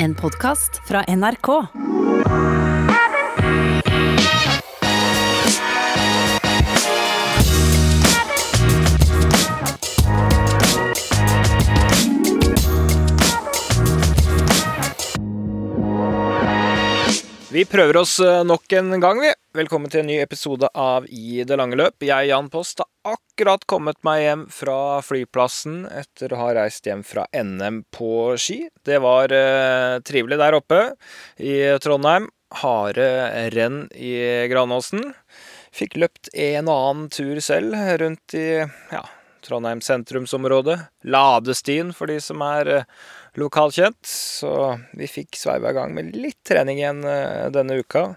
En podkast fra NRK. Vi prøver oss eh, nok en gang, vi. Velkommen til en ny episode av I det lange løp. Jeg, Jan Post, har akkurat kommet meg hjem fra flyplassen etter å ha reist hjem fra NM på ski. Det var eh, trivelig der oppe i Trondheim. Harde renn i Granåsen. Fikk løpt en og annen tur selv rundt i ja, Trondheim sentrumsområde. Ladestien for de som er eh, lokalkjent. Så vi fikk sveiva i gang med litt trening igjen eh, denne uka.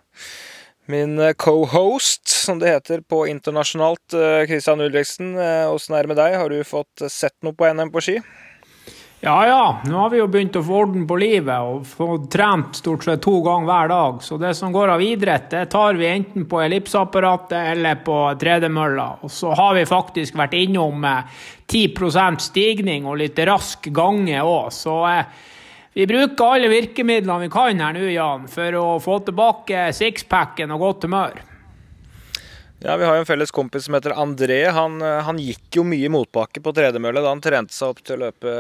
Min eh, co-host, som det heter på internasjonalt, Kristian Christian Ulriksen, eh, åssen er det med deg? Har du fått sett noe på NM på ski? Ja ja, nå har vi jo begynt å få orden på livet og få trent stort sett to ganger hver dag. Så det som går av idrett, det tar vi enten på ellipseapparatet eller på tredemølla. Og så har vi faktisk vært innom eh, 10% stigning og litt rask gange òg, så eh, vi bruker alle virkemidlene vi kan her nå, Jan, for å få tilbake sixpacken og godt humør. Ja, Vi har jo en felles kompis som heter André. Han, eh, han gikk jo mye i motbakke på tredemølle da han trente seg opp til å løpe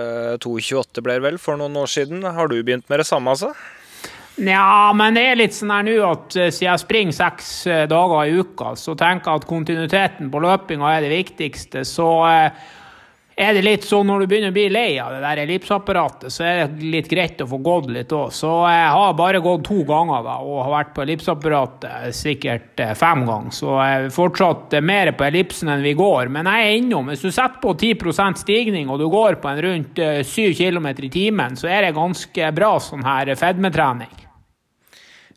2,28 ble det vel, for noen år siden. Har du begynt med det samme, altså? Nja, men det er litt sånn her nå at eh, siden jeg springer seks eh, dager i uka, så tenker jeg at kontinuiteten på løpinga er det viktigste. Så eh, er det litt sånn når du begynner å bli lei av det der ellipsapparatet, så er det litt greit å få gått litt òg. Så jeg har bare gått to ganger da, og har vært på ellipsapparatet sikkert eh, fem ganger. Så jeg er fortsatt eh, mer på ellipsen enn vi går. Men jeg er innom. Hvis du setter på 10% stigning og du går på en rundt 7 km i timen, så er det ganske bra sånn her fedmetrening.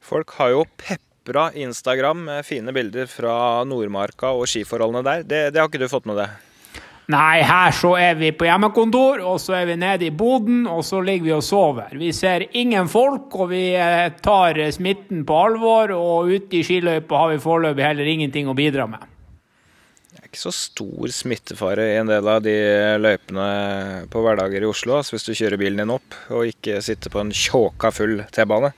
Folk har jo pepra Instagram med fine bilder fra Nordmarka og skiforholdene der. Det, det har ikke du fått med deg? Nei, her så er vi på hjemmekontor, og så er vi nede i boden, og så ligger vi og sover. Vi ser ingen folk, og vi eh, tar smitten på alvor, og ute i skiløypa har vi foreløpig heller ingenting å bidra med. Det er ikke så stor smittefare i en del av de løypene på hverdager i Oslo, hvis du kjører bilen din opp og ikke sitter på en tjåka full T-bane.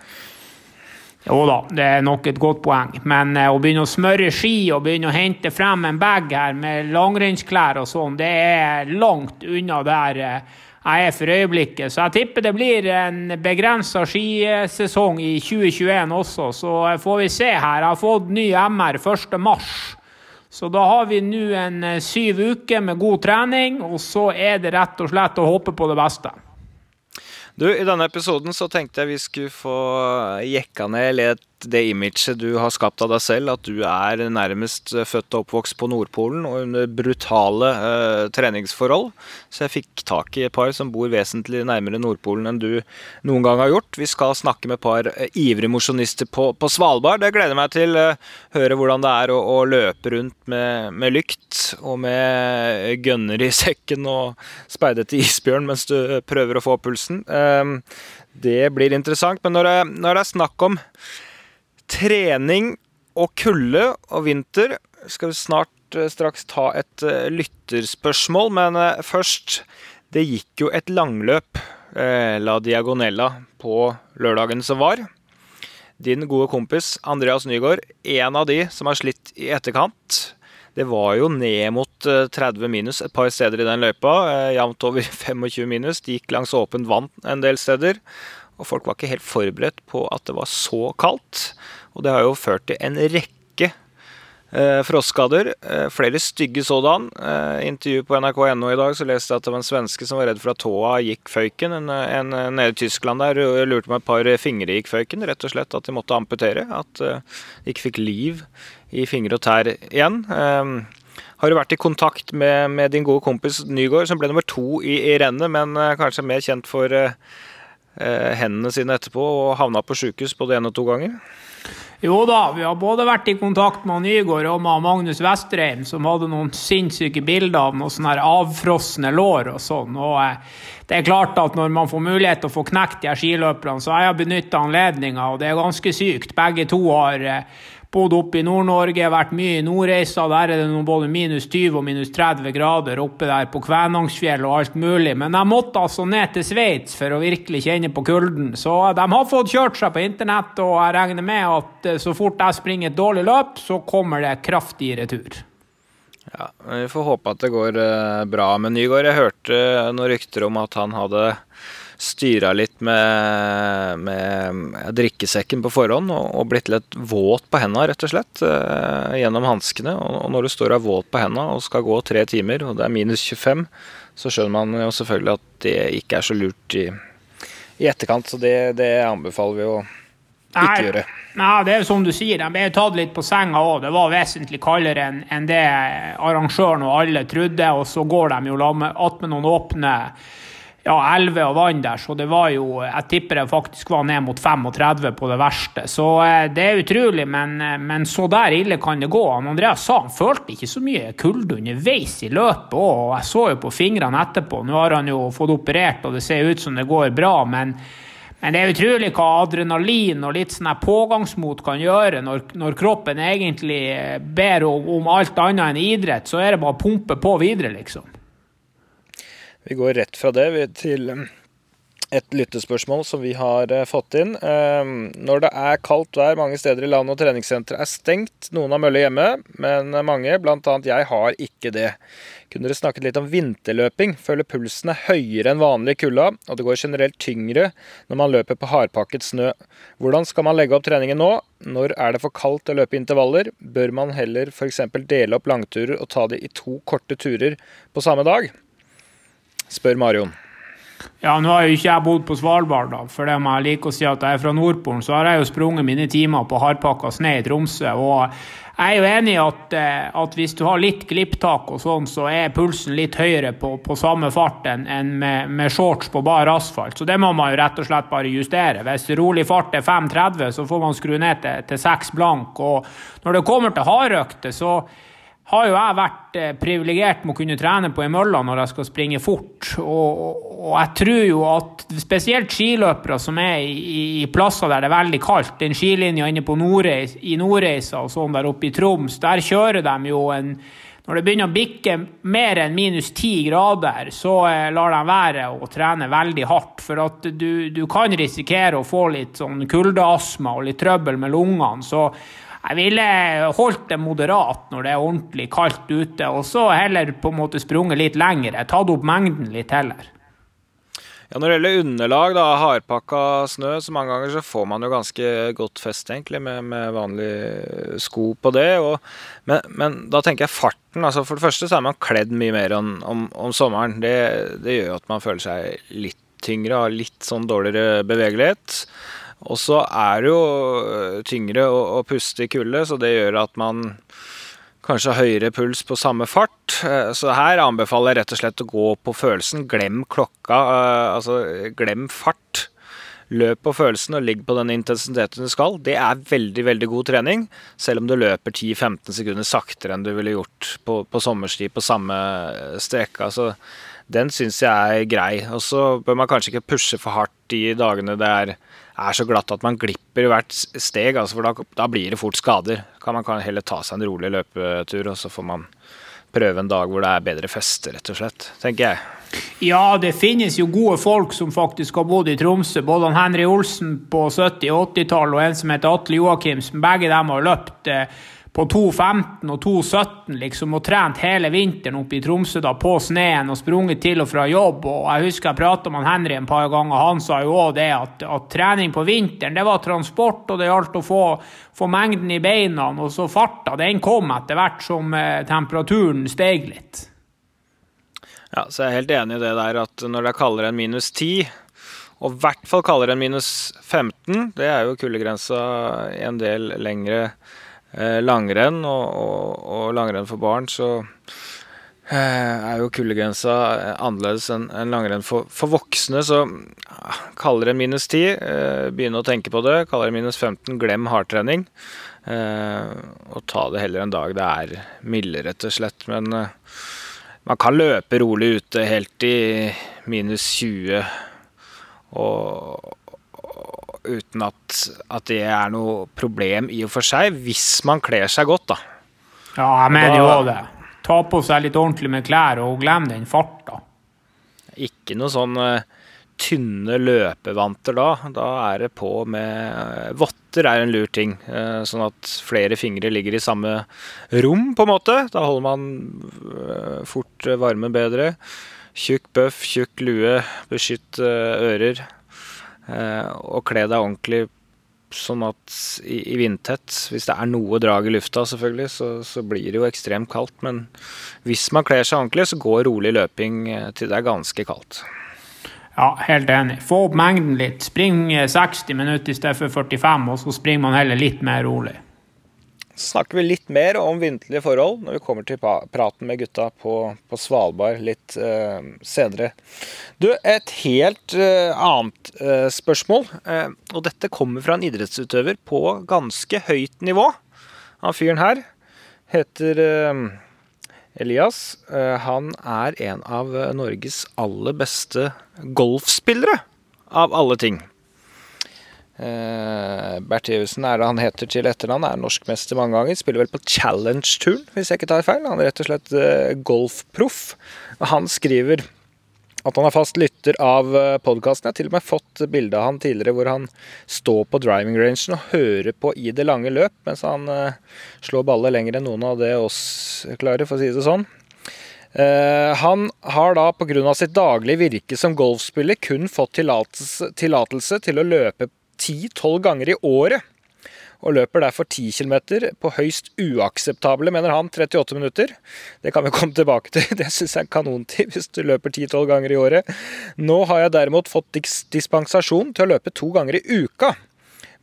Jo da, det er nok et godt poeng. Men eh, å begynne å smøre ski og begynne å hente frem en bag her med langrennsklær og sånn, det er langt unna der eh, jeg er for øyeblikket. Så jeg tipper det blir en begrensa skisesong i 2021 også. Så eh, får vi se her. Jeg har fått ny MR 1.3. Så da har vi nå en syv uker med god trening, og så er det rett og slett å håpe på det beste. Du, I denne episoden så tenkte jeg vi skulle få jekka ned litt det imaget du har skapt av deg selv, at du er nærmest født og oppvokst på Nordpolen og under brutale uh, treningsforhold. Så jeg fikk tak i et par som bor vesentlig nærmere Nordpolen enn du noen gang har gjort. Vi skal snakke med et par uh, ivrige mosjonister på, på, Svalbard. Det gleder jeg meg til. Uh, høre hvordan det er å, å løpe rundt med, med, lykt og med gønner i sekken og speide etter isbjørn mens du prøver å få pulsen. Uh, det blir interessant. Men når det, når det er snakk om trening og kulde og vinter skal vi snart eh, straks ta et uh, lytterspørsmål, men uh, først Det gikk jo et langløp, La Diagonella, på lørdagen som var. Din gode kompis Andreas Nygaard, en av de som har slitt i etterkant. Det var jo ned mot 30 minus et par steder i den løypa. Jevnt over 25 minus. De gikk langs åpent vann en del steder. Og folk var ikke helt forberedt på at det var så kaldt. Og det har jo ført til en rekke eh, frostskader. Eh, flere stygge sådan. Eh, intervju på nrk.no i dag så leste jeg at det var en svenske som var redd for at tåa gikk føyken. En, en nede i Tyskland der og lurte med et par fingre gikk føyken. Rett og slett at de måtte amputere. At eh, de ikke fikk liv i fingre og tær igjen. Eh, har du vært i kontakt med, med, din gode kompis Nygaard, som ble nummer to i, i rennet, men eh, kanskje mer kjent for Eh, hendene sine etterpå og havna på sjukehus både én og to ganger? Jo da, vi har både vært i kontakt med Nygård og med Magnus Vestreim, som hadde noen sinnssyke bilder av noen sånne avfrosne lår og sånn. Og eh, det er klart at når man får mulighet til å få knekt de skiløperne, så har jeg benytta anledninga, og det er ganske sykt. Begge to har eh, bodd oppe i Nord-Norge, vært mye i Nordreisa. Der er det noe både minus 20 og minus 30 grader oppe der på Kvænangsfjell og alt mulig. Men jeg måtte altså ned til Sveits for å virkelig kjenne på kulden. Så de har fått kjørt seg på internett, og jeg regner med at eh, så fort jeg springer et dårlig løp, så kommer det kraftig retur. Ja, Vi får håpe at det går eh, bra med Nygaard. Jeg hørte noen rykter om at han hadde styra litt med, med, drikkesekken på forhånd og, og, blitt litt våt på hendene, rett og slett, uh, gjennom hanskene. Og, og, når du står og våt på hendene og skal gå tre timer, og det er minus 25, så skjønner man jo selvfølgelig at det ikke er så lurt i, i etterkant. Så det, det, anbefaler vi å ikke gjøre. Nei, det er jo som du sier, de ble tatt litt på senga òg. Det var vesentlig kaldere enn en det arrangøren og alle trodde. Og så går de jo attmed noen åpne ja, elver og vann der, så det var jo Jeg tipper det faktisk var ned mot 35 på det verste. Så eh, det er utrolig, men, eh, men så der ille kan det gå. Andreas sa han følte ikke så mye kulde underveis i løpet og jeg så jo på fingrene etterpå. Nå har han jo fått operert, og det ser ut som det går bra, men men det er utrolig hva adrenalin og litt sånn pågangsmot kan gjøre når, når, kroppen egentlig ber om, om alt annet enn idrett. Så er det bare å pumpe på videre, liksom. Vi går rett fra det til um, et lyttespørsmål som vi har uh, fått inn. Um, når det er kaldt vær mange steder i landet og treningssentre er stengt, noen har mølle hjemme, men mange, bl.a. jeg, har ikke det. Kunne dere snakket litt om vinterløping? Føler pulsen er høyere enn vanlig i kulda, og det går generelt tyngre når man løper på hardpakket snø. Hvordan skal man legge opp treningen nå? Når er det for kaldt å løpe intervaller? Bør man heller f.eks. dele opp langturer og ta de i to korte turer på samme dag? Spør Marion. Ja, nå har jo ikke jeg bodd på Svalbard, da, for det må jeg like å si at jeg er fra Nordpolen. Så har jeg jo sprunget mine timer på hardpakka snø i Tromsø. og jeg er jo enig i at, eh, at, hvis du har litt glipptak og sånn, så er pulsen litt høyere på, på samme fart enn en med, med, shorts på bar asfalt. Så det må man jo rett og slett bare justere. Hvis rolig fart er 5,30, så får man skru ned til, til 6 blank. Og når det kommer til hardøkter, så har jo jeg vært eh, privilegert med å kunne trene på ei mølle når jeg skal springe fort. Og, og, jeg tror jo at spesielt skiløpere som er i, i, plasser der det er veldig kaldt, den skilinja inne på Nordreis, i Nordreisa og sånn der oppe i Troms, der kjører de jo en når det begynner å bikke mer enn minus ti grader, så eh, lar de være å trene veldig hardt. For at du, du kan risikere å få litt sånn kuldeastma og litt trøbbel med lungene. Så jeg ville holdt det moderat når det er ordentlig kaldt ute, og så heller på en måte sprunget litt lenger. Tatt opp mengden litt heller. Ja, Når det gjelder underlag, da, hardpakka snø, så mange ganger så får man jo ganske godt fest egentlig med, med vanlige sko på det. Og, men, men, da tenker jeg farten. altså For det første så er man kledd mye mer om, om, om sommeren. Det, det gjør at man føler seg litt tyngre, har litt sånn dårligere bevegelighet. Og så er det jo øh, tyngre å, å puste i kulde, så det gjør at man kanskje har høyere puls på samme fart. Øh, så her anbefaler jeg rett og slett å gå på følelsen. Glem klokka, øh, altså glem fart. Løp på følelsen og ligg på den intensiteten du skal. Det er veldig veldig god trening, selv om du løper 10-15 sekunder saktere enn du ville gjort på, på sommersti på samme streka. Så den syns jeg er grei. Og så bør man kanskje ikke pushe for hardt de dagene det er er så glatt at man glipper hvert steg, altså, for da, da, blir det fort skader. Kan man kan heller ta seg en rolig løpetur, og så får man prøve en dag hvor det er bedre feste, rett og slett, tenker jeg. Ja, det finnes jo gode folk som faktisk har bodd i Tromsø. Både Henry Olsen på 70- og 80-tallet og en som heter Atle Joakimsen. Begge dem har løpt eh, på 2.15 og 2.17 liksom, og trent hele vinteren oppe i Tromsø da, på sneen og sprunget til og fra jobb. og Jeg husker jeg prata med Henry en par ganger. Han sa jo òg det at, at, trening på vinteren det var transport, og det gjaldt å få, få, mengden i beina. Og så farta, den kom etter hvert som eh, temperaturen steg litt. Ja, så jeg er helt enig i det der at når det er kaldere enn minus 10 og i hvert fall kaldere enn minus 15. Det er jo kuldegrensa en del lengre langrenn og, og, og, langrenn for barn, så eh, er jo kuldegrensa eh, annerledes enn en langrenn for, for, voksne. Så kaller det minus 10, begynne å tenke på det. Kaller det minus 15, glem hardtrening. og ta det heller en dag det er milde, rett og slett. Men man kan løpe rolig ute helt i minus 20 og uten at, at, det er noe problem i og for seg, hvis man kler seg godt, da. Ja, jeg mener jo det. Ta på seg litt ordentlig med klær, og glem den farta. Ikke noe sånn uh, tynne løpevanter da. Da er det på med uh, Votter er en lur ting, uh, sånn at flere fingre ligger i samme rom, på en måte. Da holder man fort varmen bedre. Tjukk bøff, tjukk lue, beskytt ører. Og kle deg ordentlig sånn at i, i vindtett, hvis det er noe drag i lufta, selvfølgelig, så, så, blir det jo ekstremt kaldt. Men hvis man kler seg ordentlig, så går rolig løping eh, til det er ganske kaldt. Ja, helt enig. Få opp mengden litt. Spring 60 eh, minutter i stedet for 45, og så springer man heller litt mer rolig. Snakker vi litt mer om vinterlige forhold når vi kommer til praten med gutta på, på Svalbard litt uh, senere. Du, et helt uh, annet uh, spørsmål. og dette kommer fra en idrettsutøver på ganske høyt nivå. Han fyren her heter Elias. han er en av Norges aller beste golfspillere, av alle ting. Uh, Bertheussen er det han heter til etternavn, er norskmester mange ganger. Spiller vel på Challenge-turn, hvis jeg ikke tar feil. Han er rett og slett uh, golfproff. Han skriver at han er fast lytter av eh, podkasten. Jeg har til og med fått bilde av han tidligere hvor han står på driving rangen og hører på i det lange løp, mens han uh, slår baller lenger enn noen av det oss klarer, for å si det sånn. Uh, han har da pga. sitt daglige virke som golfspiller kun fått tillatelse til å løpe ti-tolv ganger i året. Og løper derfor 10 km på høyst uakseptable, mener han, 38 minutter. Det kan vi komme tilbake til. Det syns jeg er kanontid hvis du løper 10-12 ganger i året. Nå har jeg derimot fått dispensasjon til å løpe to ganger i uka.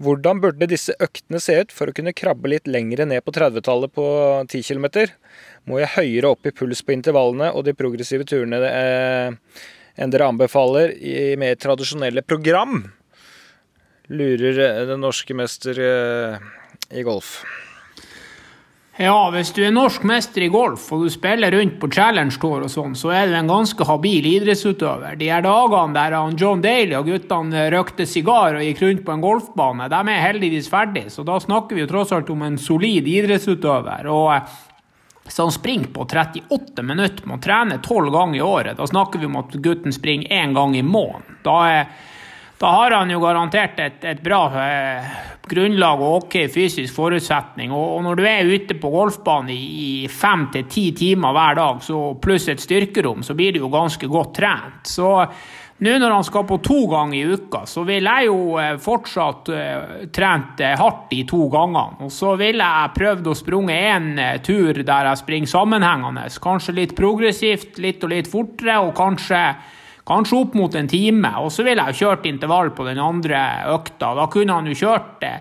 Hvordan burde disse øktene se ut for å kunne krabbe litt lengre ned på 30-tallet på 10 km? Må jeg høyere opp i puls på intervallene og de progressive turene eh, enn dere anbefaler i mer tradisjonelle program? Lurer eh, den norske mester eh, i golf? Ja, hvis du er norsk mester i golf og du spiller rundt på Challenge Tour og sånn, så er du en ganske habil idrettsutøver. De her dagene der John Daly og guttene røkte sigar og gikk rundt på en golfbane, de er heldigvis ferdig, så da snakker vi jo tross alt om en solid idrettsutøver. Og eh, hvis han springer på 38 minutter, må trene 12 ganger i året, da snakker vi om at gutten springer én gang i måneden. Da er da har han jo garantert et, et bra eh, grunnlag og ok fysisk forutsetning. Og, og, når du er ute på golfbanen i fem til ti timer hver dag, så, pluss et styrkerom, så blir du jo ganske godt trent. Så nå når han skal på to ganger i uka, så vil jeg jo eh, fortsatt eh, trent uh, hardt de to gangene. Og så ville jeg prøvd å sprunge én uh, tur der jeg springer sammenhengende. Kanskje litt progressivt, litt og litt fortere, og kanskje kanskje opp mot en time. Og så ville jeg kjørt intervall på den andre økta. Da kunne han jo kjørt eh,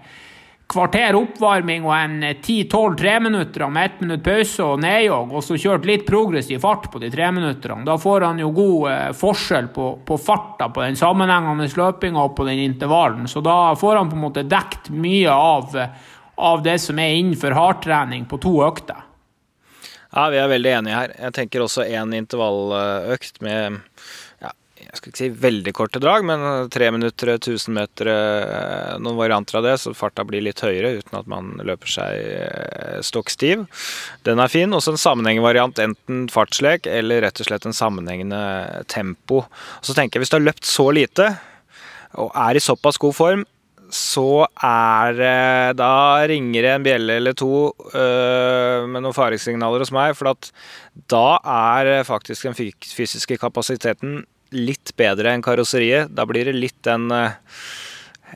kvarter oppvarming og en 10-12 treminuttere med ett minutt pause og nedjogg, og så kjørt litt progressiv fart på de treminutterne. Da får han jo god eh, forskjell på, på, farta på den sammenhengende løpinga og på den intervallen. Så da får han på en måte dekt mye av, av det som er innenfor hardtrening på to økter. Ja, vi er veldig enige her. Jeg tenker også én intervalløkt med jeg skal ikke si veldig korte drag, men tre minutter, 1000 meter, eh, noen varianter av det, så farta blir litt høyere uten at man løper seg stokkstiv. stokk stiv. Den er fin. Også en sammenhengende enten fartslek eller rett og slett en sammenhengende tempo. Så tenker jeg, hvis du har løpt så lite og er i såpass god form, så er Da ringer det en bjelle eller to øh, med noen faresignaler hos meg. For da er faktisk den fysiske kapasiteten litt bedre enn karosseriet. Da blir det litt en, eh,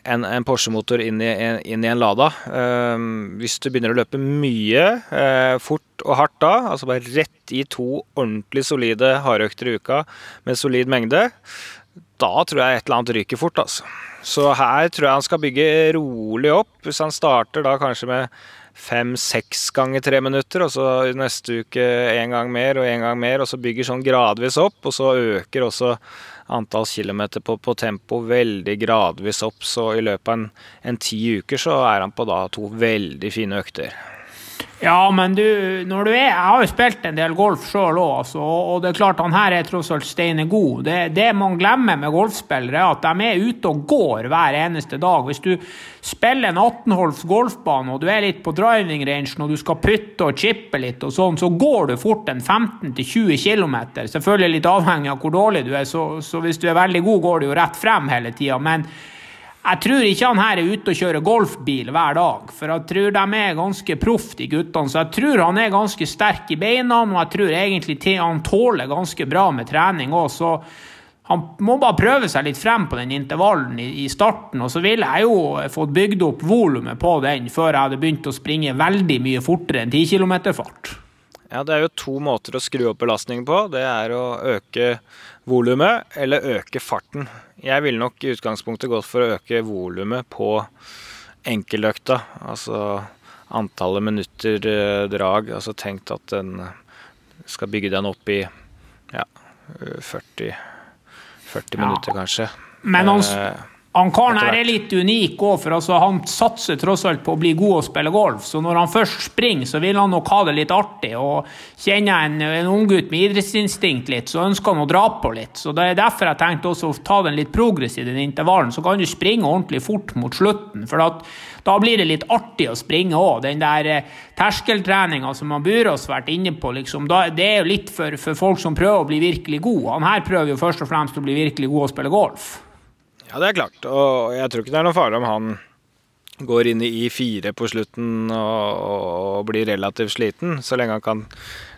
en, en Porsche-motor inn, inn, i en Lada. Um, hvis du begynner å løpe mye, uh, fort og hardt da, altså bare rett i to ordentlig solide hardøkter i uka med solid mengde, da tror jeg et eller annet ryker fort, altså. Så her tror jeg han skal bygge rolig opp. Hvis han starter da kanskje med fem-seks ganger tre minutter, og så neste uke en gang mer og en gang mer, og så bygger sånn gradvis opp, og så øker også antall kilometer på, på tempo veldig gradvis opp, så i løpet av en, en ti uker så er han på da to veldig fine økter. Ja, men du, når du er Jeg har jo spilt en del golf sjøl òg, altså, og det er klart han her er tross alt steine god. Det, det, man glemmer med golfspillere, er at de er ute og går hver eneste dag. Hvis du spiller en 18-holds golfbane og du er litt på driving range når du skal putte og chippe litt og sånn, så går du fort en 15-20 km. Selvfølgelig litt avhengig av hvor dårlig du er, så, så hvis du er veldig god, går du jo rett frem hele tida. Jeg tror ikke han her er ute og kjører golfbil hver dag, for jeg tror de er ganske proff, de guttene. Så jeg tror han er ganske sterk i beina, og jeg tror egentlig han tåler ganske bra med trening òg. Så han må bare prøve seg litt frem på den intervallen i, starten. Og så ville jeg jo fått bygd opp volumet på den før jeg hadde begynt å springe veldig mye fortere enn 10 km fart. Ja, det er jo to måter å skru opp belastningen på. Det er å øke volumet eller øke farten. Jeg ville nok i utgangspunktet gått for å øke volumet på enkeløkta. Altså antallet minutter eh, drag. Altså tenkt at den skal bygge den opp i ja, 40, 40 minutter, kanskje. Men han, eh, han karen her er litt unik òg, for altså, han satser tross alt på å bli god og spille golf. Så når han først springer, så vil han nok ha det litt artig. Og kjenner en, en unggutt med idrettsinstinkt litt, så ønsker han å dra på litt. Så det er derfor jeg tenkte også å ta den litt progress i den intervallen. Så kan du springe ordentlig fort mot slutten. For at, da blir det litt artig å springe òg. Den der eh, terskeltreninga som Burås har vært inne på, liksom, da, det er jo litt for, for folk som prøver å bli virkelig god. Han her prøver jo først og fremst å bli virkelig god og spille golf. Ja, det er klart. Og jeg tror ikke det er noe fare om han går inn i I4 på slutten og, og, blir relativt sliten, så lenge han kan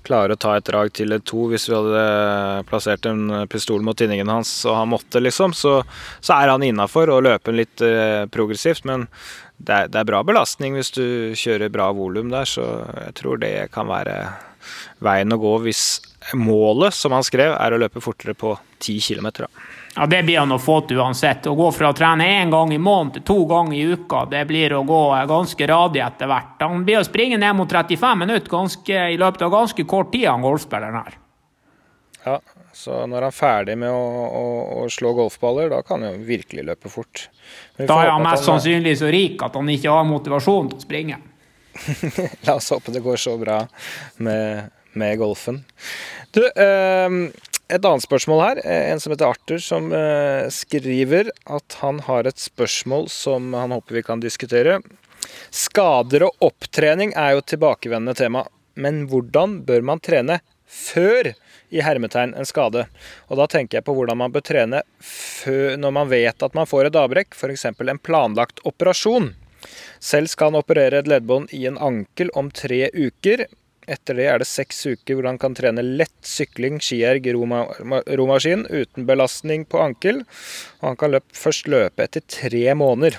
klare å ta et drag til et to hvis vi hadde plassert en pistol mot tinningen hans og han måtte, liksom, så, så er han innafor og løper litt eh, progressivt. Men det er, det er, bra belastning hvis du kjører bra volum der, så jeg tror det kan være veien å gå hvis målet, som han skrev, er å løpe fortere på 10 km. Ja, Det blir han å få til uansett. Å gå fra å trene én gang i måneden til to ganger i uka, det blir å gå ganske radig etter hvert. Han blir å springe ned mot 35 minutter ganske, i løpet av ganske kort tid, han golfspilleren her. Ja, så når han er ferdig med å, å, å slå golfballer, da kan han jo virkelig løpe fort. Da er han mest han... sannsynlig så rik at han ikke har motivasjon til å springe. La oss håpe det går så bra med, med golfen. Du, eh, et annet spørsmål her. Eh, en som heter Arthur, som eh, skriver at han har et spørsmål som han håper vi kan diskutere. Skader og opptrening er jo tilbakevendende tema, men hvordan bør man trene før i hermetegn en skade? Og da tenker jeg på hvordan man bør trene når man vet at man får et avbrekk, f.eks. en planlagt operasjon. Selv skal han operere et leddbånd i en ankel om tre uker. Etter det er det seks uker hvor han kan trene lett sykling, skierg, romaskin uten belastning på ankel. Og han kan løpe, først løpe etter tre måneder.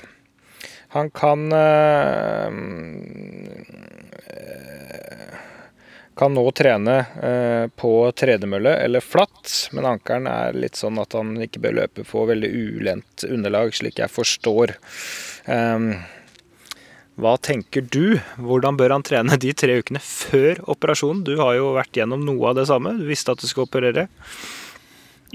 Han kan øh, kan nå trene øh, på tredemølle eller flatt, men ankelen er litt sånn at han ikke bør løpe på veldig ulendt underlag, slik jeg forstår. Um, hva tenker du? Hvordan bør han trene de tre ukene før operasjonen? Du har jo vært gjennom noe av det samme. Du visste at du skulle operere.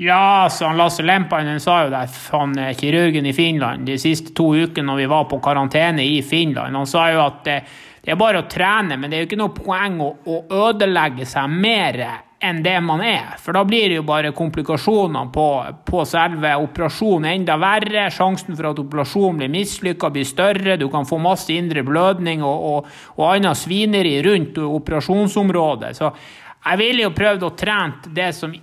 Ja, så han Lasse Lempanen sa jo det, han kirurgen i Finland, de siste to ukene når vi var på karantene i Finland. Han sa jo at det, det er bare å trene, men det er jo ikke noe poeng å, å ødelegge seg mer enn det man er. For da blir det jo bare komplikasjoner på, på selve operasjonen enda verre. Sjansen for at operasjonen blir mislykka, blir større. Du kan få masse indre blødning og, og, og annet svineri rundt operasjonsområdet. Så jeg ville jo prøvd å trene det som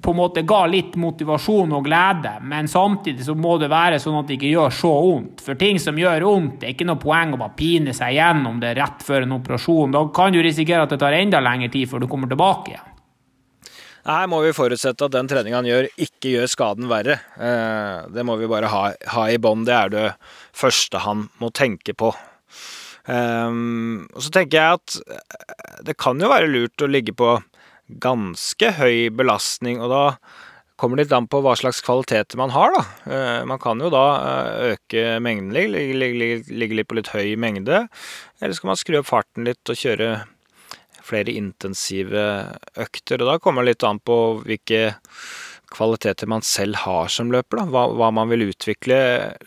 på en måte ga litt motivasjon og glede, men samtidig så må det være sånn at det ikke gjør så vondt. For ting som gjør vondt, det er ikke noe poeng å bare pine seg gjennom det rett før en operasjon. Da kan du risikere at det tar enda lengre tid før du kommer tilbake igjen. Her må vi forutsette at den treninga han gjør, ikke gjør skaden verre. Eh, det må vi bare ha, ha i bånn. Det er det første han må tenke på. Um, og så tenker jeg at eh, det kan jo være lurt å ligge på ganske høy belastning, og da kommer litt an på hva slags kvaliteter man har, da. Man kan jo da øke mengden, ligge, ligge litt på litt høy mengde. Eller skal man skru opp farten litt og kjøre flere intensive økter. Og da kommer det litt an på hvilke kvaliteter man selv har som løper, da. Hva, hva man vil utvikle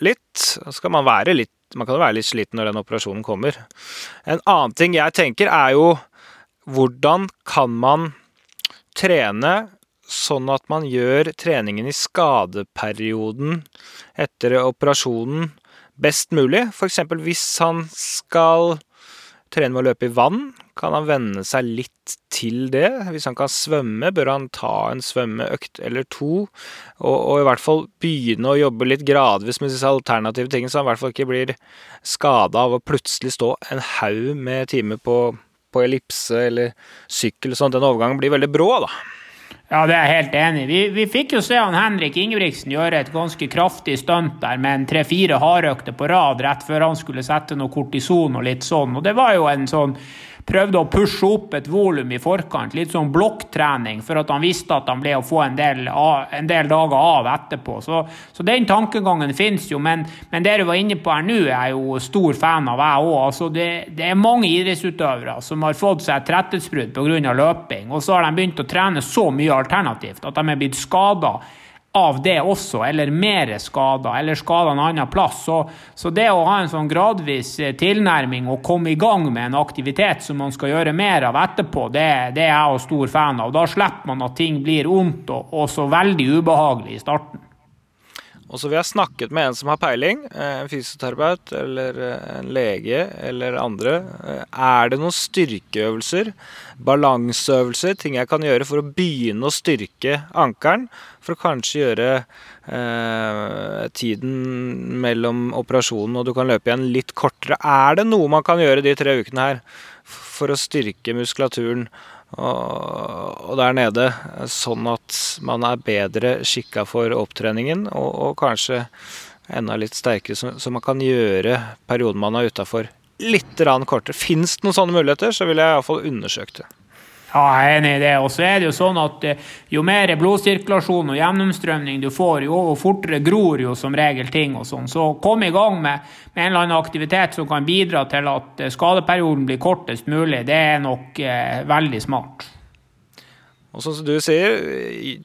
litt. Skal man være litt man kan jo være litt sliten når den operasjonen kommer. En annen ting jeg tenker, er jo hvordan kan man trene sånn at man gjør treningen i skadeperioden etter operasjonen best mulig? F.eks. hvis han skal trene med å løpe i vann, kan han venne seg litt til det. Hvis han kan svømme, bør han ta en svømmeøkt eller to. Og, og i hvert fall begynne å jobbe litt gradvis med disse alternative tingene, så han i hvert fall ikke blir skada av å plutselig stå en haug med timer på, på ellipse eller sykkel. Sånn at den overgangen blir veldig brå, da. Ja, det er jeg helt enig i. Vi, vi, fikk jo se han Henrik Ingebrigtsen gjøre et ganske kraftig stunt der med en tre-fire hardøkter på rad rett før han skulle sette noe kortison og litt sånn. Og det var jo en sånn prøvde å pushe opp et volum i forkant, litt sånn blokktrening, for at han visste at han ble å få en del, en del dager av etterpå. Så, så den tankegangen finnes jo, men, men, det du var inne på her nå, er jo stor fan av, jeg òg. Altså det, det, er mange idrettsutøvere som har fått seg et tretthetsbrudd pga. løping, og så har de begynt å trene så mye alternativt at de er blitt skada av det også, eller mer skader, eller skader en annen plass. Så, så, det å ha en sånn gradvis eh, tilnærming og komme i gang med en aktivitet som man skal gjøre mer av etterpå, det, det er jeg jo stor fan av. Da slipper man at ting blir vondt og, og så veldig ubehagelig i starten. Og så Vi har snakket med en som har peiling, eh, en fysioterapeut eller eh, en lege eller andre. Eh, er det noen styrkeøvelser, balanseøvelser, ting jeg kan gjøre for å begynne å styrke ankelen? For å kanskje gjøre eh, tiden mellom operasjonen og du kan løpe igjen litt kortere. Er det noe man kan gjøre de tre ukene her for å styrke muskulaturen? Og, der nede, sånn at man er bedre skikka for opptreningen, og, og, kanskje enda litt sterkere, så, så man kan gjøre perioden man er utafor, litt kortere. Fins det noen sånne muligheter, så vil jeg iallfall undersøke det. Ja, jeg er enig i det. Og så er det jo sånn at eh, jo mer blodsirkulasjon og gjennomstrømning du får, jo fortere gror jo som regel ting og sånn. Så kom i gang med, med, en eller annen aktivitet som kan bidra til at eh, skadeperioden blir kortest mulig. Det er nok eh, veldig smart. Og sånn som du sier,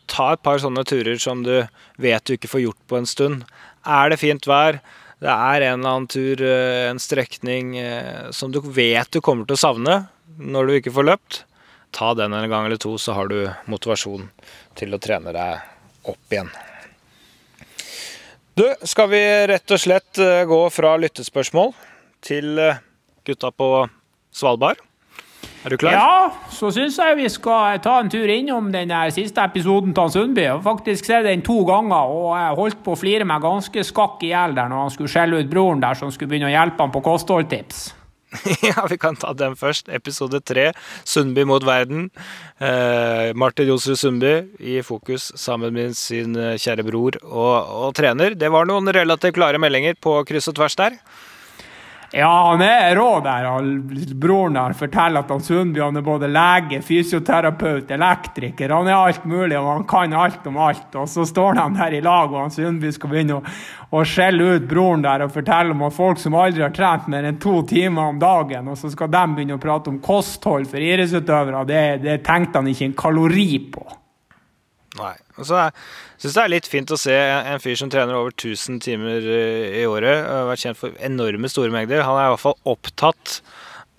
ta et par sånne turer som du vet du ikke får gjort på en stund. Er det fint vær, det er en eller annen tur, eh, en strekning som du vet du kommer til å savne når du ikke får løpt, ta den en gang eller to, så har du motivasjon til å trene deg opp igjen. Du, skal vi rett og slett eh, gå fra lyttespørsmål til eh, gutta på Svalbard? Er du klar? Ja, så syns jeg vi skal ta en tur innom den siste episoden til Sundby. Jeg har faktisk sett den to ganger, og jeg holdt på å flire meg ganske skakk i hjel når han skulle skjelle ut broren der som skulle begynne å hjelpe han på kostholdtips. ja, vi kan ta den først. Episode tre, Sundby mot verden. Eh, Martin Jonsrud Sundby i fokus sammen med sin eh, kjære bror og, og trener. Det var noen relativt klare meldinger på kryss og tvers der. Ja, han er rå der. Broren der forteller at han Sundbjørn er både lege, fysioterapeut, elektriker. Han er alt mulig, og han kan alt om alt. Og så står han der i lag, og han Sundby skal begynne å, å skjelle ut broren der og fortelle om at folk som aldri har trent mer enn to timer om dagen, og så skal de begynne å prate om kosthold for idrettsutøvere, det, det tenkte han ikke en kalori på. Nei. Og så syns det er litt fint å se en fyr som trener over 1000 timer eh, i året, har vært kjent for enorme store mengder. Han er i hvert fall opptatt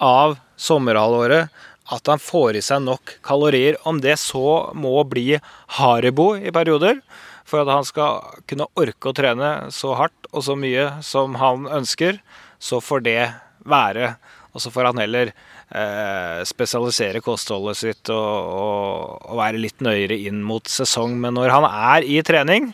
av sommerhalvåret. At han får i seg nok kalorier. Om det så må bli Haribo i perioder, for at han skal kunne orke å trene så hardt og så mye som han ønsker, så får det være. Og så får han heller eh, spesialisere kostholdet sitt og, og, og, være litt nøyere inn mot sesong. Men når han er i trening,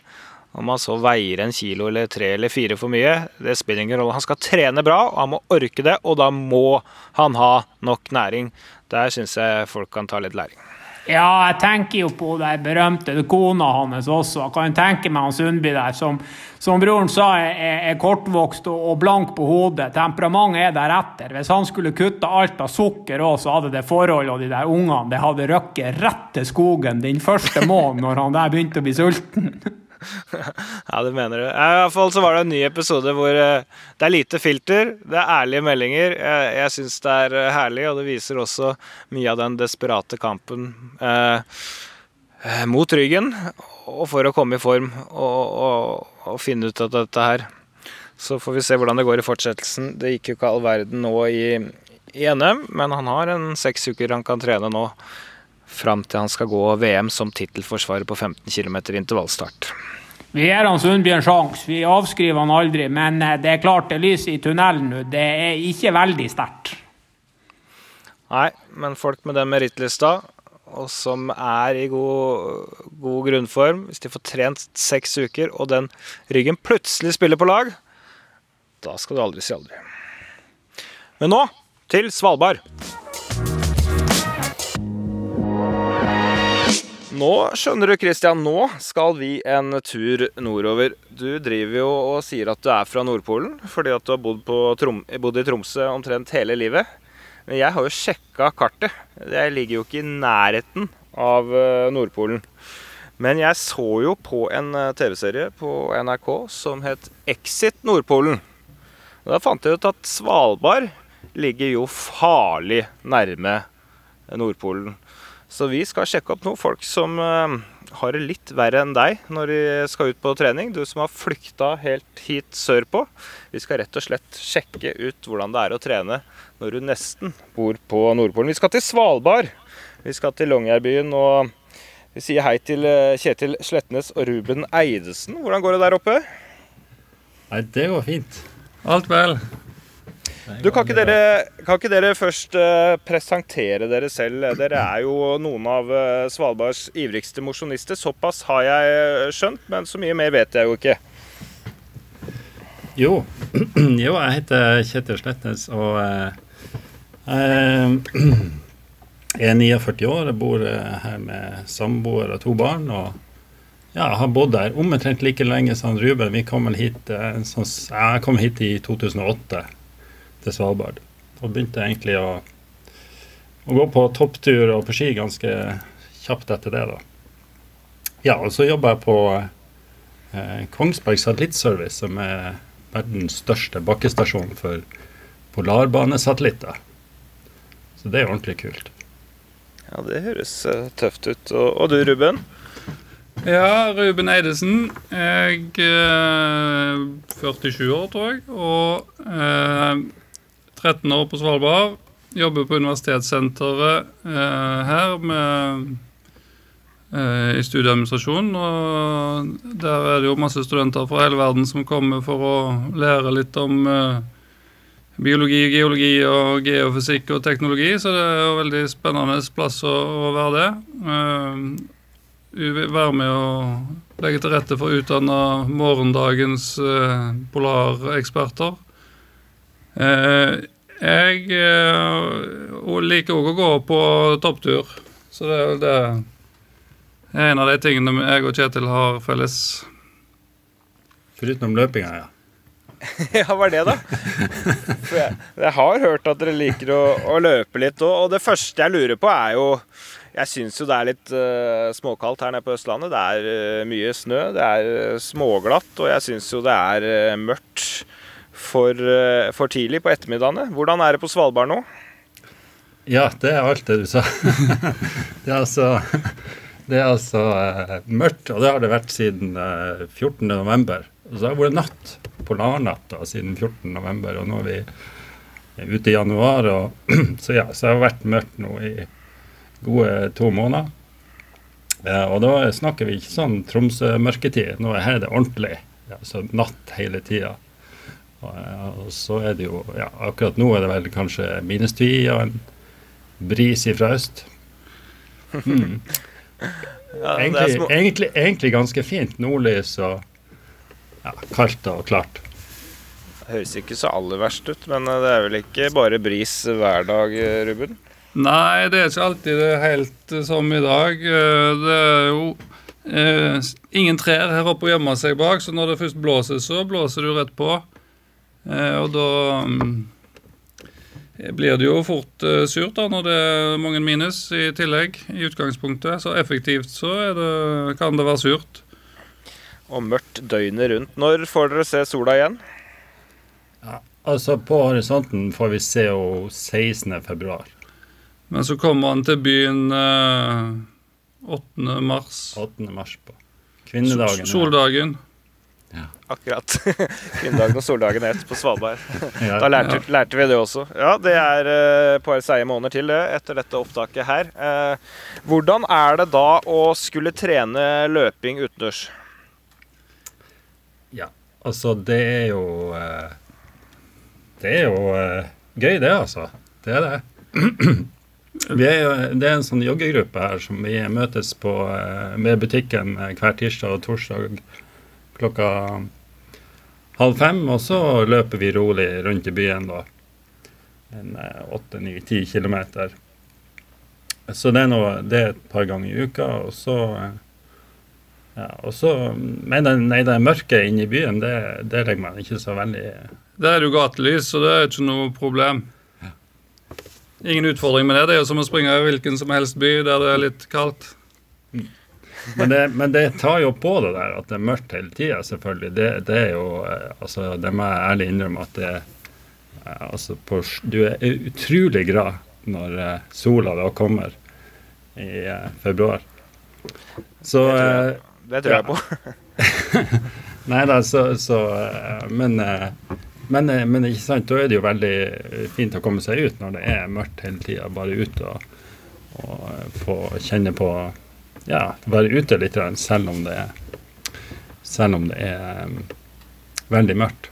om han så veier en kilo eller tre eller fire for mye, det spiller ingen rolle. Han skal trene bra, og han må orke det, og da må han ha nok næring. Der syns jeg folk kan ta litt læring. Ja, jeg tenker jo på den berømte kona hans også. Jeg kan tenke meg han Sundby der, som, som broren sa, er, er kortvokst og, og, blank på hodet. Temperamentet er deretter. Hvis han skulle kutte alt av sukker òg, så hadde det forholdet og de der ungene det hadde røkket rett til skogen den første måneden når han der begynte å bli sulten. ja, det mener du. I hvert fall så var det en ny episode hvor eh, det er lite filter, det er ærlige meldinger. Jeg, jeg syns det er eh, herlig, og det viser også mye av den desperate kampen eh, eh, mot ryggen og for å komme i form og, og, og finne ut av dette her. Så får vi se hvordan det går i fortsettelsen. Det gikk jo ikke all verden nå i, i NM, men han har en seks uker han kan trene nå. Fram til han skal gå VM som tittelforsvarer på 15 km intervallstart. Vi gir han Sundbjørn sjanse. Vi avskriver han aldri. Men eh, det er klart det lyset i tunnelen nå. Det er ikke veldig sterkt. Nei, men folk med den merittlista, og som er i god, god, grunnform, hvis de får trent seks uker, og den ryggen plutselig spiller på lag, da skal du aldri si aldri. Men nå til Svalbard. Nå skjønner du, Christian, nå skal vi en tur nordover. Du driver jo og sier at du er fra Nordpolen fordi at du har bodd, Trom bodd i Tromsø omtrent hele livet. Men jeg har jo sjekka kartet. Jeg ligger jo ikke i nærheten av eh, Nordpolen. Men jeg så jo på en eh, TV-serie på NRK som het Exit Nordpolen. Og da fant jeg ut at Svalbard ligger jo farlig nærme Nordpolen. Så vi skal sjekke opp noen folk som uh, har det litt verre enn deg når de skal ut på trening. Du som har flykta helt hit sørpå. Vi skal rett og slett sjekke ut hvordan det er å trene når du nesten bor på Nordpolen. Vi skal til Svalbard. Vi skal til Longyearbyen og vi sier hei til eh, Kjetil Slettnes og Ruben Eidesen. Hvordan går det der oppe? Nei, det går fint. Alt vel. Du, kan ikke, dere, kan ikke dere først uh, presentere dere selv? Dere er jo noen av uh, Svalbards ivrigste mosjonister. Såpass har jeg eh, skjønt, men så mye mer vet jeg jo ikke. Jo, jo jeg heter Kjetil Slettnes og uh, jeg er 49 år. Jeg bor her med samboer og to barn. og ja, jeg har bodd der omtrent like lenge som Ruben. Vi kom hit, sånn, jeg kom hit i 2008 til Svalbard. Og begynte egentlig å, å gå på topptur og på ski ganske kjapt etter det. da. Ja, og så jobba jeg på eh, Kongsberg Satellittservice, som er verdens største bakkestasjon for polarbanesatellitter. Så det er ordentlig kult. Ja, det høres uh, tøft ut. Og, og, du, Ruben? Ja, Ruben Eidesen. Jeg er eh, 47 år, tror jeg. Og eh, 13 år på Svalbard. Jobber på universitetssenteret eh, her med, eh, i studieadministrasjon. Og der er det jo masse studenter fra hele verden som kommer for å lære litt om eh, biologi, geologi og geofysikk og teknologi, så det er jo veldig spennende plass å, å være det. Uh, være med å legge til rette for å utdanne morgendagens uh, polareksperter. Uh, jeg uh, liker òg å gå på topptur, så det er vel det er en av de tingene jeg og Kjetil har felles. Foruten løpinga, ja. ja, hva er det, da? For jeg, jeg har hørt at dere liker å, å løpe litt. Og, og, det første jeg lurer på, er jo Jeg syns jo det er litt uh, småkaldt her nede på Østlandet. Det er uh, mye snø, det er uh, småglatt, og jeg syns jo det er mørkt for, eh, for, tidlig på ettermiddagene. Hvordan er det på Svalbard nå? Ja, det er alt det du sa. det er altså, det er altså uh, mørkt, og det har det vært siden uh, eh, 14.11. Og så har det vært natt, polarnatt, siden 14.11. Og nå er vi ute i januar, og, så ja, så det har vært mørkt nå i gode to måneder. Uh, og da snakker vi ikke sånn Tromsø-mørketid. Nå er det ordentlig. Ja, så natt hele tida. Og så er det jo ja, Akkurat nå er det vel kanskje minustid og en bris ifra øst. Hmm. Ja, egentlig, egentlig, egentlig, ganske fint nordlys og ja, kaldt og klart. Det høres ikke så aller verst ut, men det er vel ikke bare bris hver dag, Ruben? Nei, det er ikke alltid det er helt som i dag. Det er jo eh, ingen trær her oppe å gjemme seg bak, så når det først blåser, så blåser det jo rett på. Eh, og da mm, blir det jo fort uh, surt da, når det er mange minus i tillegg i utgangspunktet. Så effektivt så det, kan det være surt. Og mørkt døgnet rundt. Når får dere se sola igjen? Ja, altså På horisonten får vi se henne 16.2. Men så kommer han til byen uh, 8. mars. 8. mars på kvinnedagen. Soldagen. Ja. Akkurat. Kvinnedagen og soldagen ett på Svalbard. Ja. Da lærte, lærte vi det også. Ja, det er eh, et par seige måneder til det etter dette opptaket her. Eh, hvordan er det da å skulle trene løping utendørs? Ja, altså det er jo eh, Det er jo eh, gøy, det, altså. Det er det. Vi er jo, det er en sånn joggegruppe her som vi møtes på eh, med butikken eh, hver tirsdag og torsdag klokka halv fem. Og så løper vi rolig rundt i byen, da. En åtte, ni, ti kilometer. Så det er, noe, det er et par ganger i uka. Og så eh, ja, og så, Men det, nei, det mørket inne i byen, det, det legger man ikke så veldig Det er jo gatelys, så det er ikke noe problem. Ingen utfordring med det. Det er jo som å springe i hvilken som helst by der det er litt kaldt. Men det, men det tar jo på det der at det er mørkt hele tida, selvfølgelig. Det, det er jo eh, Altså, det må jeg ærlig innrømme at det eh, Altså, på, du er utrolig glad når eh, sola da kommer i februar. Så Det tror jeg. Det tror jeg på. Nei da, så, så men, men, men ikke sant, da er det jo veldig fint å komme seg ut når det er mørkt hele tida. Bare ut og, og få kjenne på Ja, være ute litt, selv om det er Selv om det er eh, veldig mørkt.